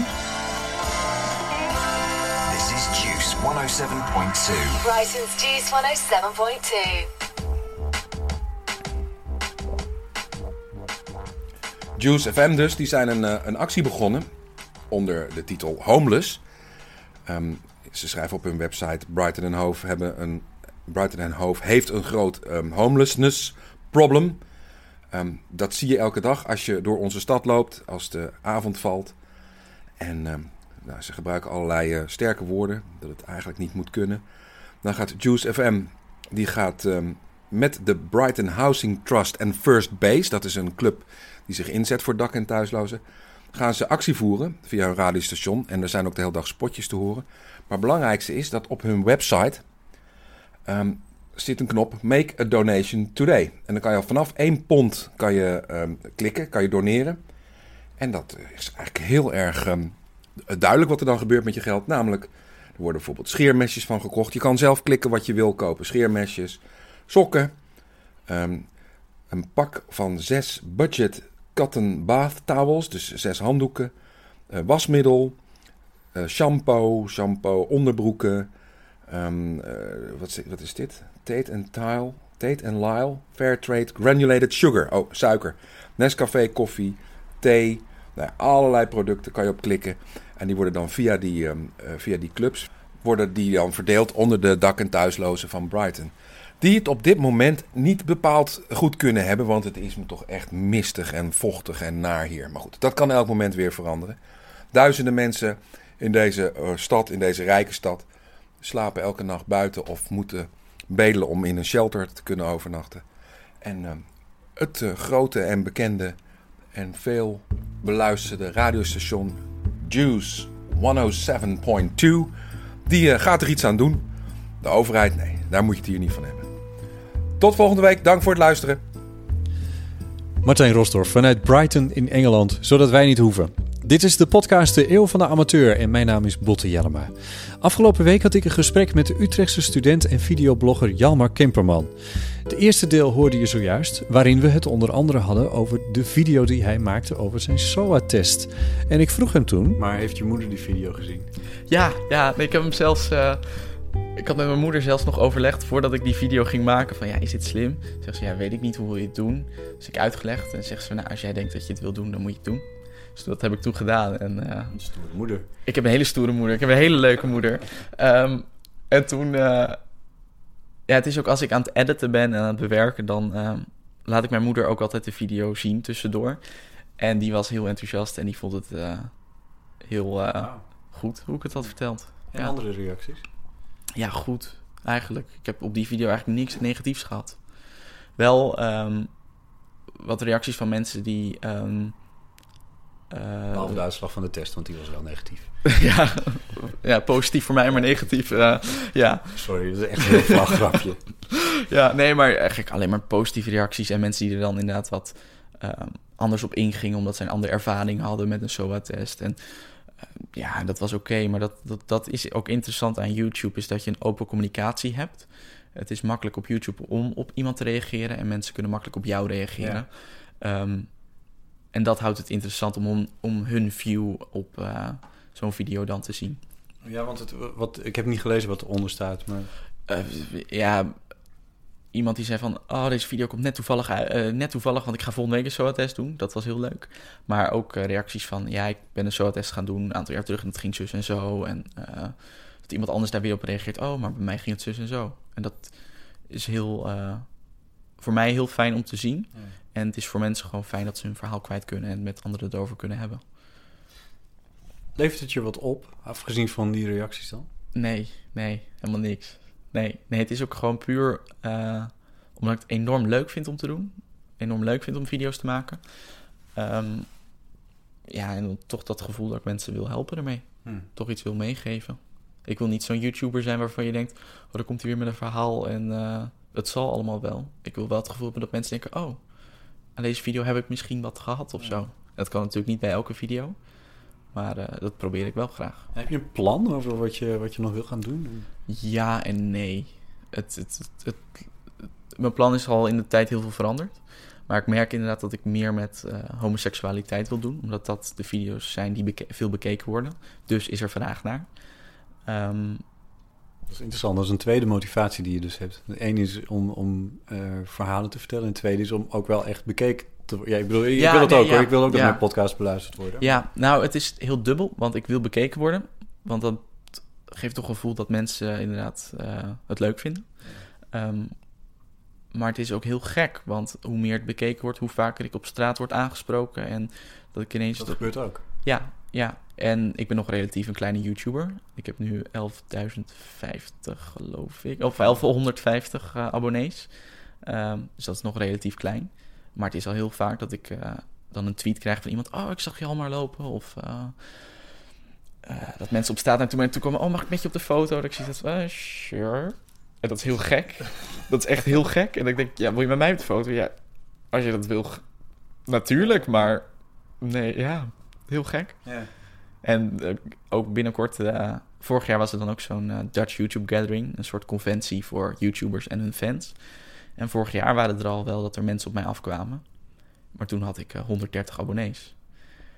This is Juice 107.2. Brighton's Juice 107.2. Juice FM dus, die zijn een, eh, een actie begonnen onder de titel Homeless. Ehm, ze schrijven op hun website Brighton en Hove hebben een Brighton Hove heeft een groot ehm, homelessness problem. Ehm, dat zie je elke dag als je door onze stad loopt, als de avond valt. En nou, ze gebruiken allerlei eh, sterke woorden, dat het eigenlijk niet moet kunnen. Dan gaat Juice FM, die gaat met de Brighton Housing Trust en First Base, dat is een club die zich inzet voor dak- en thuislozen, gaan ze actie voeren via hun radiostation. En er zijn ook de hele dag spotjes te horen. Maar het belangrijkste is dat op hun website ehm, zit een knop Make a Donation Today. En dan kan je al vanaf 1 pond kan je, ehm, klikken, kan je doneren. En dat is eigenlijk heel erg ehm, duidelijk wat er dan gebeurt met je geld. Namelijk, er worden bijvoorbeeld scheermesjes van gekocht. Je kan zelf klikken wat je wil kopen. Scheermesjes, sokken, een pak van zes budget towels, dus zes handdoeken, eh, wasmiddel, eh, shampoo, shampoo, onderbroeken. ehm, eh, wat, is, wat is dit? Tate and Tile, Tate and Lyle, Fairtrade Granulated Sugar, oh suiker, Nescafé koffie, thee, nou, allerlei producten kan je op klikken en die worden dan via die, ehm, eh, via die clubs worden die dan verdeeld onder de dak- en thuislozen van Brighton. Die het op dit moment niet bepaald goed kunnen hebben, want het is me toch echt mistig en vochtig en naar hier. Maar goed, dat kan elk moment weer veranderen. Duizenden mensen in deze eh, stad, in deze rijke stad, slapen elke nacht buiten of moeten bedelen om in een shelter te kunnen overnachten. En eh, het eh, grote en bekende en veel beluisterde radiostation Juice 107.2, die gaat er iets aan doen. De overheid, nee, daar moet je het hier niet van hebben. Tot volgende week. Dank voor het luisteren. Martijn Rosdorf vanuit Brighton in Engeland, zodat wij niet hoeven. Dit is de podcast De Eeuw van de Amateur en mijn naam is Botte Jellema. Afgelopen week had ik een gesprek met de Utrechtse student en videoblogger Jalmar Kemperman. De eerste deel hoorde je zojuist, waarin we het onder andere hadden over de video die hij maakte over zijn SOA-test. En ik vroeg hem toen... Maar heeft je moeder die video gezien? Ja, ja, ik heb hem zelfs. eh, ik had met mijn moeder zelfs nog overlegd voordat ik die video ging maken. Van ja, is dit slim? Zegt ze, ja, weet ik niet, hoe wil je het doen? Dus ik uitgelegd en zegt ze, nou, als jij denkt dat je het wil doen, dan moet je het doen. Dus dat heb ik toen gedaan. En, eh, Een stoere moeder. ik heb een hele stoere moeder. Ik heb een hele leuke moeder. Ehm, en toen... eh, ja, het is ook als ik aan het editen ben en aan het bewerken... dan ehm, laat ik mijn moeder ook altijd de video zien tussendoor. En die was heel enthousiast en die vond het eh, heel goed hoe ik het had verteld. En Ja. andere reacties? Ja, goed. Eigenlijk. Ik heb op die video eigenlijk niks negatiefs gehad. Wel, ehm, wat reacties van mensen die... ehm, eh, Behalve de uitslag van de test, want die was wel negatief. ja, ja, positief voor mij, maar negatief. eh, ja. Sorry, dat is echt een heel flauw grapje. ja, nee, maar eigenlijk alleen maar positieve reacties. En mensen die er dan inderdaad wat eh, anders op ingingen... omdat ze een andere ervaring hadden met een SOA-test. En eh, ja, dat was oké. maar dat, dat, dat is ook interessant aan YouTube... is dat je een open communicatie hebt. Het is makkelijk op YouTube om op iemand te reageren... en mensen kunnen makkelijk op jou reageren. Ehm, en dat houdt het interessant om, om, om hun view op eh, zo'n video dan te zien. Ja, want het, wat, ik heb niet gelezen wat eronder staat, maar... Eh, ja, iemand die zei van... Oh, deze video komt net toevallig, eh, net toevallig want ik ga volgende week een SOA-test doen. Dat was heel leuk. Maar ook eh, reacties van... Ja, ik ben een SOA-test gaan doen een aantal jaar terug en het ging zus en zo. En eh, dat iemand anders daar weer op reageert. Oh, maar bij mij ging het zus en zo. En dat is heel... voor mij heel fijn om te zien. Ja. En het is voor mensen gewoon fijn dat ze hun verhaal kwijt kunnen... en met anderen het over kunnen hebben. Levert het je wat op, afgezien van die reacties dan? Nee, nee, helemaal niks. Nee, nee het is ook gewoon puur eh, omdat ik het enorm leuk vind om te doen. Enorm leuk vind om video's te maken. Ehm, ja, en toch dat gevoel dat ik mensen wil helpen ermee. Hmm. Toch iets wil meegeven. Ik wil niet zo'n YouTuber zijn waarvan je denkt... oh, dan komt hij weer met een verhaal en eh, het zal allemaal wel. Ik wil wel het gevoel hebben dat mensen denken... oh, aan deze video heb ik misschien wat gehad of zo. Dat kan natuurlijk niet bij elke video. Maar eh, dat probeer ik wel graag. Heb je een plan over wat je, wat je nog wil gaan doen? Ja en nee. Het, het, het, mijn plan is al in de tijd heel veel veranderd. Maar ik merk inderdaad dat ik meer met eh, homoseksualiteit wil doen. Omdat dat de video's zijn die beke- veel bekeken worden. Dus is er vraag naar. Ehm, Dat is interessant. Dat is een tweede motivatie die je dus hebt. De ene is om, om eh, verhalen te vertellen. En de tweede is om ook wel echt bekeken te. Ja, ik bedoel, ik Ja, wil het nee, ook hoor. Ik wil ook dat mijn podcast beluisterd worden. Ja, nou, het is heel dubbel, want ik wil bekeken worden. Want dat geeft toch een gevoel dat mensen inderdaad eh, het leuk vinden. Ehm, maar het is ook heel gek, want hoe meer het bekeken wordt, hoe vaker ik op straat word aangesproken. En dat ik ineens. Dat gebeurt ook. Ja, ja. En ik ben nog relatief een kleine YouTuber. Ik heb nu 11.050, geloof ik. Of 1150 eh, abonnees. Ehm, dus dat is nog relatief klein. Maar het is al heel vaak dat ik eh, dan een tweet krijg van iemand... Oh, ik zag je al maar lopen. Of eh, eh, dat mensen op straat naar toe, toe komen... Oh, mag ik met je op de foto? Dat ik zie dat... sure. En dat is heel gek. Dat is echt heel gek. En ik denk, ja, wil je met mij op de foto? Ja, als je dat wil, natuurlijk. Maar nee, ja, heel gek. En ook binnenkort, vorig jaar was er dan ook zo'n Dutch YouTube Gathering, een soort conventie voor YouTubers en hun fans. En vorig jaar waren er al wel dat er mensen op mij afkwamen. Maar toen had ik eh, 130 abonnees.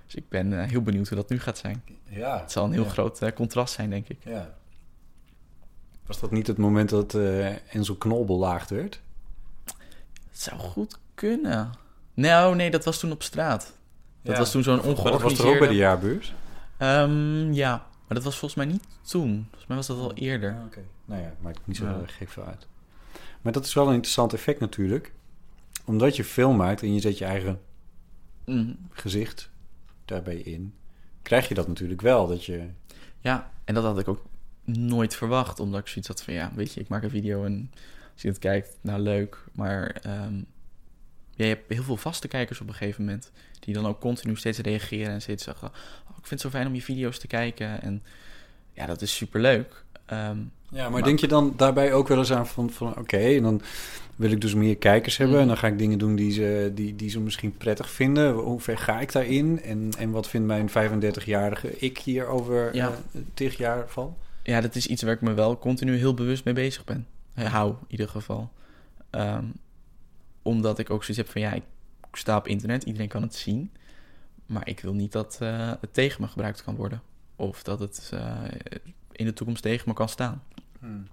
Dus ik ben eh, heel benieuwd hoe dat nu gaat zijn. Ja, Het zal een heel ja. groot eh, contrast zijn, denk ik. Ja. Was dat niet het moment dat eh Enzo Knol belaagd werd? Het zou goed kunnen. Nou, nee, dat was toen op straat. Dat Ja. was toen zo'n Maar dat was ongeorganiseerde... toch ook bij de jaarbeurs? Ehm, ja, maar dat was volgens mij niet toen. Volgens mij was dat al eerder. Ah, Oké. Nou ja, maakt niet zo Ja. heel erg gek veel uit. Maar dat is wel een interessant effect natuurlijk. Omdat je film maakt en je zet je eigen Mhm. gezicht daarbij in, krijg je dat natuurlijk wel. Dat je, Ja, en dat had ik ook nooit verwacht. Omdat ik zoiets had van, ja, weet je, ik maak een video en als je het kijkt, nou leuk. Maar ja, je hebt heel veel vaste kijkers op een gegeven moment. Die dan ook continu steeds reageren en steeds zeggen... Oh, ik vind het zo fijn om je video's te kijken. En ja, dat is superleuk. Ehm, ja, maar, denk je dan daarbij ook wel eens aan van, van oké, en dan wil ik dus meer kijkers hebben. Mhm. En dan ga ik dingen doen die ze, die, die ze misschien prettig vinden. Hoe ver ga ik daarin? En, en wat vindt mijn 35-jarige ik hier over Ja. eh, tig jaar van? Ja, dat is iets waar ik me wel continu heel bewust mee bezig ben. Hou, in ieder geval. Ehm, omdat ik ook zoiets heb van, ja, ik sta op internet, iedereen kan het zien. Maar ik wil niet dat eh, het tegen me gebruikt kan worden. Of dat het eh, in de toekomst tegen me kan staan. Hmm.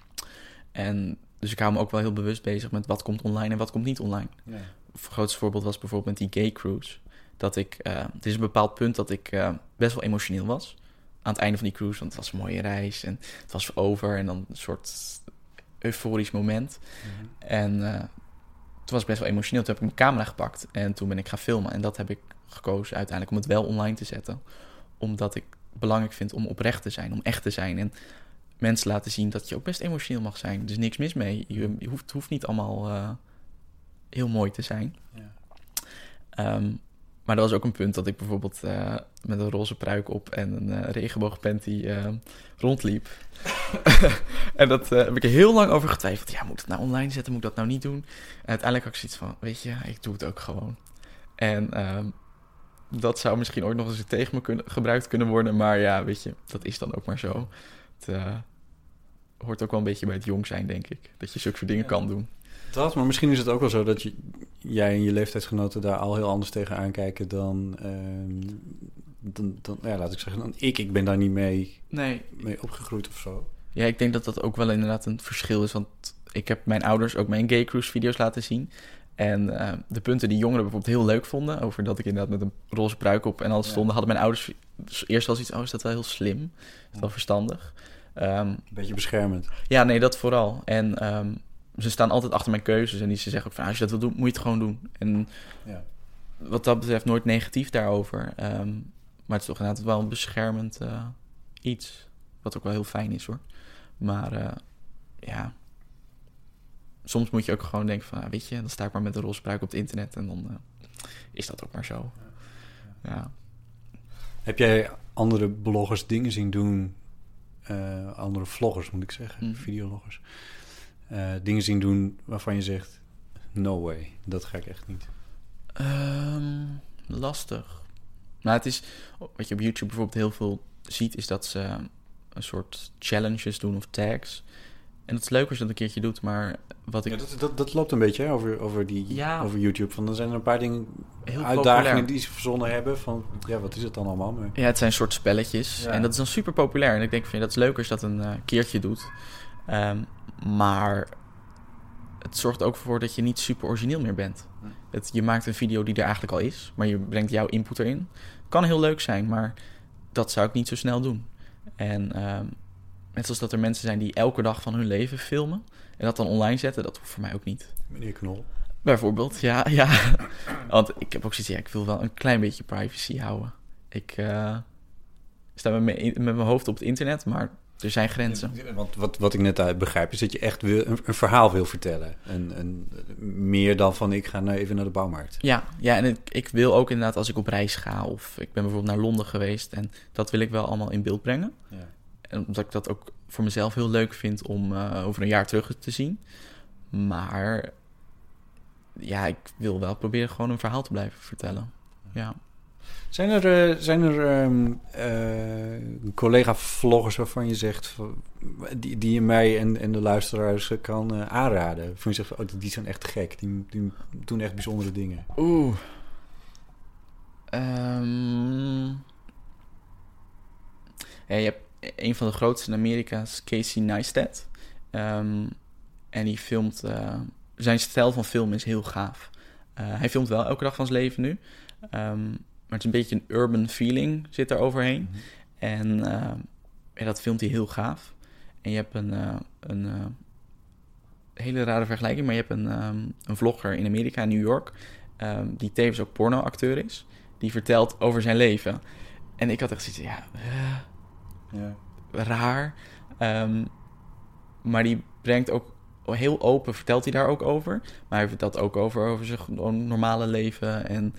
En dus ik hou me ook wel heel bewust bezig met wat komt online en wat komt niet online. Ja. Het grootste voorbeeld was bijvoorbeeld met die gay cruise. Dat ik, eh het is een bepaald punt dat ik eh, best wel emotioneel was. Aan het einde van die cruise, want het was een mooie reis en het was over en dan een soort euforisch moment. En eh, toen was ik best wel emotioneel. Toen heb ik mijn camera gepakt en toen ben ik gaan filmen. En dat heb ik gekozen uiteindelijk om het wel online te zetten. Omdat ik belangrijk vind om oprecht te zijn, om echt te zijn. En mensen laten zien dat je ook best emotioneel mag zijn. Er is niks mis mee. Je, je hoeft, het hoeft niet allemaal eh, heel mooi te zijn. Ja. Ehm, maar dat was ook een punt dat ik bijvoorbeeld eh, met een roze pruik op en een uh, regenboogpanty uh, rondliep. en dat heb ik er heel lang over getwijfeld. Ja, moet ik het nou online zetten? Moet ik dat nou niet doen? En uiteindelijk had ik zoiets van, weet je, ik doe het ook gewoon. En um, dat zou misschien ooit nog eens tegen me kunnen, gebruikt kunnen worden. Maar ja, weet je, dat is dan ook maar zo. Het hoort ook wel een beetje bij het jong zijn, denk ik. Dat je zulke soort dingen ja. kan doen. Dat, maar misschien is het ook wel zo dat je, jij en je leeftijdsgenoten daar al heel anders tegen aankijken dan, uh, dan, dan, ja, laat ik zeggen, dan ik. Ik ben daar niet mee, nee. mee opgegroeid of zo. Ja, ik denk dat dat ook wel inderdaad een verschil is. Want ik heb mijn ouders ook mijn gay cruise video's laten zien. En uh, de punten die jongeren bijvoorbeeld heel leuk vonden, over dat ik inderdaad met een roze pruik op en alles stonden, ja. hadden mijn ouders eerst wel iets, oh, is dat wel heel slim? Is dat wel verstandig? Um, een beetje beschermend. Ja, nee, dat vooral. En um, ze staan altijd achter mijn keuzes. En die ze zeggen ook van, als je dat wil doen, moet je het gewoon doen. En ja. wat dat betreft nooit negatief daarover. Um, maar het is toch inderdaad wel een beschermend uh, iets. Wat ook wel heel fijn is hoor. Maar uh, ja, soms moet je ook gewoon denken van, ah, weet je, dan sta ik maar met een roze pruik op het internet. En dan uh, is dat ook maar zo. Ja. Heb jij andere bloggers dingen zien doen? andere vloggers moet ik zeggen, mm. videologgers. Uh, dingen zien doen waarvan je zegt: No way, dat ga ik echt niet? Um, lastig. Nou, het is wat je op YouTube bijvoorbeeld heel veel ziet, is dat ze een soort challenges doen of tags. En het is leuk als je dat een keertje doet, maar wat ik... Ja, dat, dat, dat loopt een beetje hè, over, over, die, ja. over YouTube. Van, dan zijn er een paar dingen, Heel uitdagingen populair. die ze verzonnen hebben. Van, ja, wat is het dan allemaal? Maar... Ja, het zijn soort spelletjes. Ja. En dat is dan super populair. En ik denk van, ja, dat is leuk als je dat een uh, keertje doet. Um, maar het zorgt ook voor dat je niet super origineel meer bent. Het, je maakt een video die er eigenlijk al is, maar je brengt jouw input erin. Kan heel leuk zijn, maar dat zou ik niet zo snel doen. En um, net zoals dat er mensen zijn die elke dag van hun leven filmen en dat dan online zetten, dat hoeft voor mij ook niet. Meneer Knol. Bijvoorbeeld, ja, ja. Want ik heb ook zoiets, ja, ik wil wel een klein beetje privacy houden. Ik uh, sta met mijn, met mijn hoofd op het internet, maar er zijn grenzen. Want wat, wat ik net uit begrijp is dat je echt wil, een, een verhaal wil vertellen. En, en, meer dan van ik ga nou even naar de bouwmarkt. Ja, ja en ik, ik, wil ook inderdaad als ik op reis ga of ik ben bijvoorbeeld naar Londen geweest en dat wil ik wel allemaal in beeld brengen. Ja. En omdat ik dat ook voor mezelf heel leuk vind om uh, over een jaar terug te zien. Maar ja, ik wil wel proberen gewoon een verhaal te blijven vertellen. Ja. Zijn er, uh, zijn er um, uh, collega-vloggers waarvan je zegt... die, die je mij en, en de luisteraars kan uh, aanraden? Van je zegt, oh, die zijn echt gek. Die, die doen echt bijzondere dingen. Oeh. Um, ja, je hebt een van de grootste in Amerika, is Casey Neistat. Um, en die filmt... zijn stijl van filmen is heel gaaf. hij filmt wel elke dag van zijn leven nu... Um, maar het is een beetje een urban feeling zit er overheen. Mm-hmm. En uh, ja, dat filmt hij heel gaaf. En je hebt een, een hele rare vergelijking, maar je hebt een, um, een vlogger in Amerika, in New York, die tevens ook pornoacteur is. Die vertelt over zijn leven. En ik had echt zoiets, ja, ja. Raar. Um, maar die brengt ook heel open, vertelt hij daar ook over. Maar hij vertelt ook over, over zijn normale leven en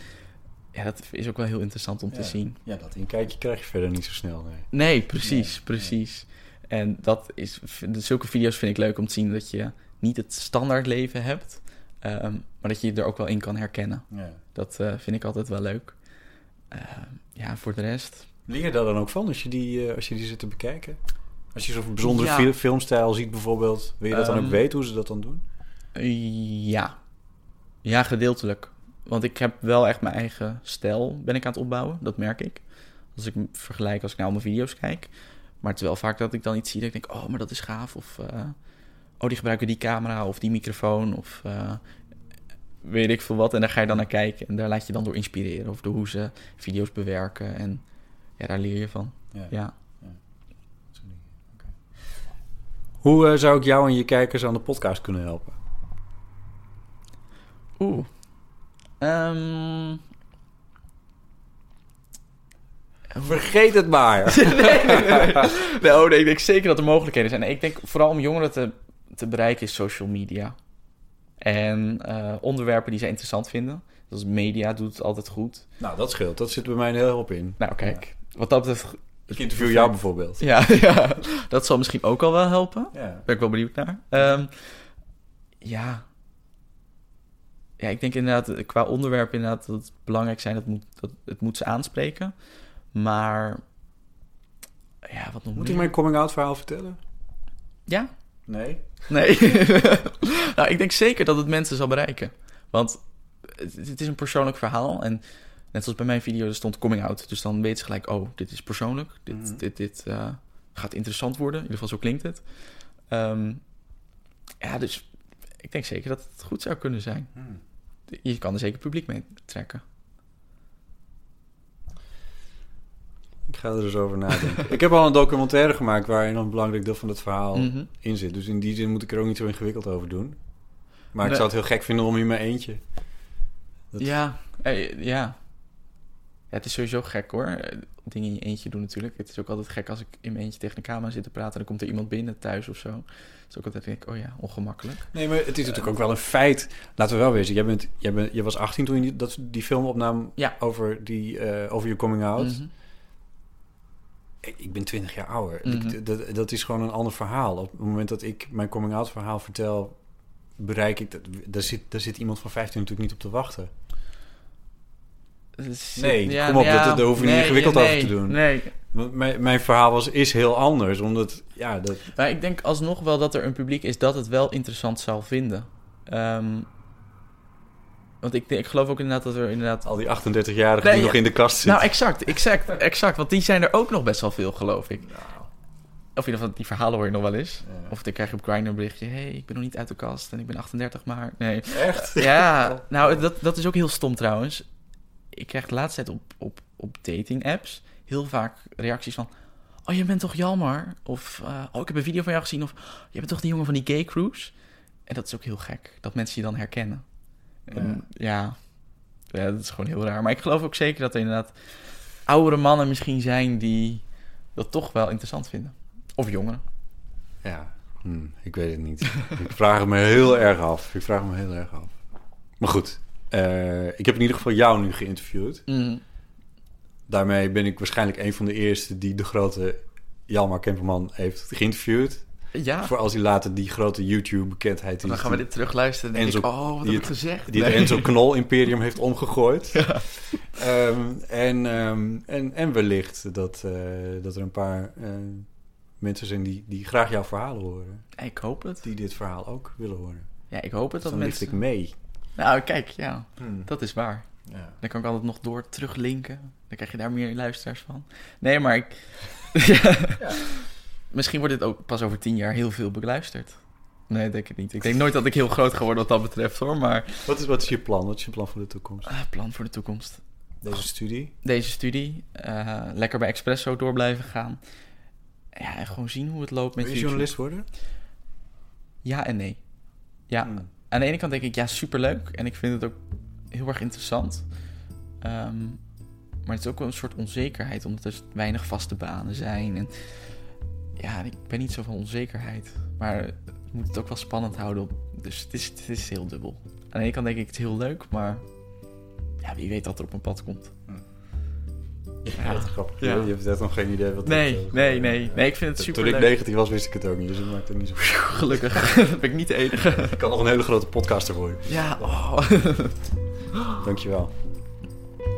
ja, dat is ook wel heel interessant om ja. te zien. Ja, dat inkijkje krijg je verder niet zo snel. Nee, nee precies, nee, precies. Nee. En dat is, zulke video's vind ik leuk om te zien dat je niet het standaard leven hebt, um, maar dat je je er ook wel in kan herkennen. Ja. Dat uh, vind ik altijd wel leuk. Uh, ja, voor de rest. Leer je daar dan ook van als je die, uh, als je die zit te bekijken? Als je zo'n bijzondere ja. filmstijl ziet bijvoorbeeld, wil je dat um, dan ook weten hoe ze dat dan doen? Ja, ja, gedeeltelijk. Want ik heb wel echt mijn eigen stijl ben ik aan het opbouwen. Dat merk ik. Als ik vergelijk als ik naar al mijn video's kijk. Maar het is wel vaak dat ik dan iets zie dat ik denk... oh, maar dat is gaaf. Of uh, oh, die gebruiken die camera of die microfoon. Of uh, weet ik veel wat. En daar ga je dan naar kijken. En daar laat je dan door inspireren. Of door hoe ze video's bewerken. En ja, daar leer je van. Ja. ja. ja. Okay. Hoe uh, zou ik jou en je kijkers aan de podcast kunnen helpen? Oeh. Um... Vergeet het maar. nee, nee, nee. nee, oh, nee, ik denk zeker dat er mogelijkheden zijn. Ik denk vooral om jongeren te, te bereiken is social media. En uh, onderwerpen die zij interessant vinden. Zoals media doet het altijd goed. Nou, dat scheelt. Dat zit bij mij heel op in. Nou, kijk. Wat dat betreft... Ik interview jou bijvoorbeeld. Ja, ja, dat zal misschien ook al wel helpen. Ja. Ben ik wel benieuwd naar. Ehm, ja. Ja, ik denk inderdaad, qua onderwerp inderdaad, dat het belangrijk zijn, dat, moet, dat het moet ze aanspreken. Maar, ja, wat nog Moet meer? ik mijn coming-out verhaal vertellen? Ja? Nee. Nee. nou, ik denk zeker dat het mensen zal bereiken. Want het, het is een persoonlijk verhaal. En net zoals bij mijn video, er stond coming out. Dus dan weet ze gelijk, oh, dit is persoonlijk. Dit, Mhm. dit, dit eh, gaat interessant worden. In ieder geval, zo klinkt het. Ehm, ja, dus ik denk zeker dat het goed zou kunnen zijn. Hmm. Je kan er zeker publiek mee trekken. Ik ga er dus over nadenken. ik heb al een documentaire gemaakt waarin een belangrijk deel van het verhaal Mhm. in zit. Dus in die zin moet ik er ook niet zo ingewikkeld over doen. Maar ik zou het heel gek vinden om in mijn eentje. Dat- Ja, eh, ja. Ja. Het is sowieso gek hoor. Dingen in je eentje doen natuurlijk. Het is ook altijd gek als ik in mijn eentje tegen de camera zit te praten... en dan komt er iemand binnen thuis of zo. Dat is ook altijd denk ik, oh ja, ongemakkelijk. Nee, maar het is natuurlijk ook wel een feit. Laten we wel wezen. Jij, bent, jij, bent, jij was 18 toen je die, dat, die film opnam Ja. over, die, eh, over je coming out. Mhm. Ik, ik ben 20 jaar ouder. Mhm. Ik- dat, dat is gewoon een ander verhaal. Op het moment dat ik mijn coming out verhaal vertel, bereik ik dat. Daar zit, daar zit iemand van 15 natuurlijk niet op te wachten. Dus, Nee, ja, kom op, ja, dat, daar hoef je niet ingewikkeld nee, over te doen. Nee, Want mijn, mijn verhaal was, is heel anders, omdat, ja, dat... maar ik denk alsnog wel dat er een publiek is dat het wel interessant zal vinden. Ehm, want ik, ik geloof ook inderdaad dat er inderdaad... Al die 38-jarigen Nee, die ja. nog in de kast zitten. Nou, exact, exact, exact. Want die zijn er ook nog best wel veel, geloof ik. Of in ieder geval, die verhalen hoor je nog wel eens. Of dan krijg je op Grindr een berichtje... hey, ik ben nog niet uit de kast en ik ben 38, maar... Nee. Echt? Ja, nou, dat, dat is ook heel stom trouwens. Ik krijg de laatste tijd op, op, op dating-apps... heel vaak reacties van... Oh, je bent toch Jalmar? Of, eh, oh, ik heb een video van jou gezien. Of, je bent toch die jongen van die gay cruise? En dat is ook heel gek, dat mensen je dan herkennen. En, ja. ja, dat is gewoon heel raar. Maar ik geloof ook zeker dat er inderdaad oudere mannen misschien zijn... die dat toch wel interessant vinden. Of jongeren. Ja, hm, ik weet het niet. ik vraag me heel erg af. Ik vraag me heel erg af. Maar goed, eh, ik heb in ieder geval jou nu geïnterviewd. Mhm. Daarmee ben ik waarschijnlijk een van de eerste die de grote Jalmar Kemperman heeft geïnterviewd. Ja. Voor als hij later die grote YouTube-bekendheid is. Dan gaan we dit terugluisteren en denk ik, oh, wat die heb ik gezegd? Die het. Enzo Knol-imperium heeft omgegooid. Ehm, en, ehm, en, en wellicht dat, eh, dat er een paar eh, mensen zijn die, die graag jouw verhalen horen. Ik hoop het. Die dit verhaal ook willen horen. Ja, ik hoop het Dus dat dan mensen... ik mee. Nou, kijk, ja. Hmm. Dat is waar. Ja. Dan kan ik altijd nog door teruglinken. Dan krijg je daar meer luisteraars van. Nee, maar ik... ja. Misschien wordt dit ook pas over tien jaar heel veel beluisterd. Nee, denk ik niet. Ik denk nooit dat ik heel groot ga worden wat dat betreft, hoor. Maar Wat is, wat is je plan? Wat is je plan voor de toekomst? ah, plan voor de toekomst. Deze studie? Deze studie. eh, lekker bij Expresso door blijven gaan. Ja, en gewoon zien hoe het loopt met Wil je YouTube. journalist worden? Ja en nee. Ja, Hmm. Aan de ene kant denk ik, ja, superleuk. En ik vind het ook heel erg interessant. Ehm, maar het is ook wel een soort onzekerheid, omdat er weinig vaste banen zijn. En ja, ik ben niet zo van onzekerheid. Maar je moet het ook wel spannend houden. Dus het is, het is heel dubbel. Aan de ene kant denk ik, het heel leuk, maar ja, wie weet wat er op mijn pad komt. Ja, dat is grappig. Ja. Je hebt net nog geen idee wat Nee, eh, nee, nee. Nee, ik vind het Toen superleuk. ik 19 was, wist ik het ook niet. Dus dat maakt het niet zo Gelukkig. ben ik niet de enige. Ik kan nog een hele grote podcaster worden. Ja, oh. Dankjewel.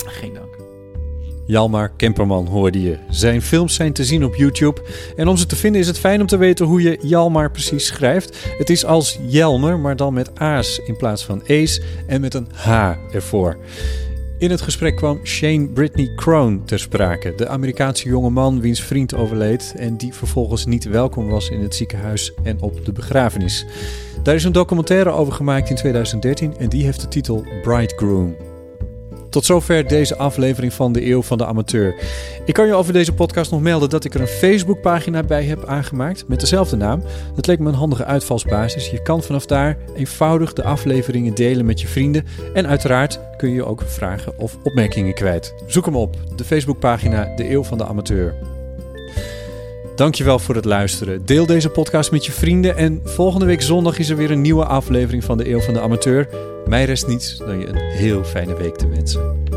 Geen dank. Jalmar Kemperman hoorde je. Zijn films zijn te zien op YouTube. En om ze te vinden is het fijn om te weten hoe je Jalmar precies schrijft. Het is als Jelmer, maar dan met A's in plaats van E's en met een H ervoor. In het gesprek kwam Shane Britney Crone ter sprake. De Amerikaanse jongeman wiens vriend overleed en die vervolgens niet welkom was in het ziekenhuis en op de begrafenis. Daar is een documentaire over gemaakt in 2013 en die heeft de titel Bridegroom. Tot zover deze aflevering van de Eeuw van de Amateur. Ik kan je over deze podcast nog melden dat ik er een Facebookpagina bij heb aangemaakt met dezelfde naam. Dat leek me een handige uitvalsbasis. Je kan vanaf daar eenvoudig de afleveringen delen met je vrienden. En uiteraard kun je ook vragen of opmerkingen kwijt. Zoek hem op, de Facebookpagina De Eeuw van de Amateur. Dankjewel voor het luisteren. Deel deze podcast met je vrienden. En volgende week zondag is er weer een nieuwe aflevering van de Eeuw van de Amateur. Mij rest niets dan je een heel fijne week te wensen.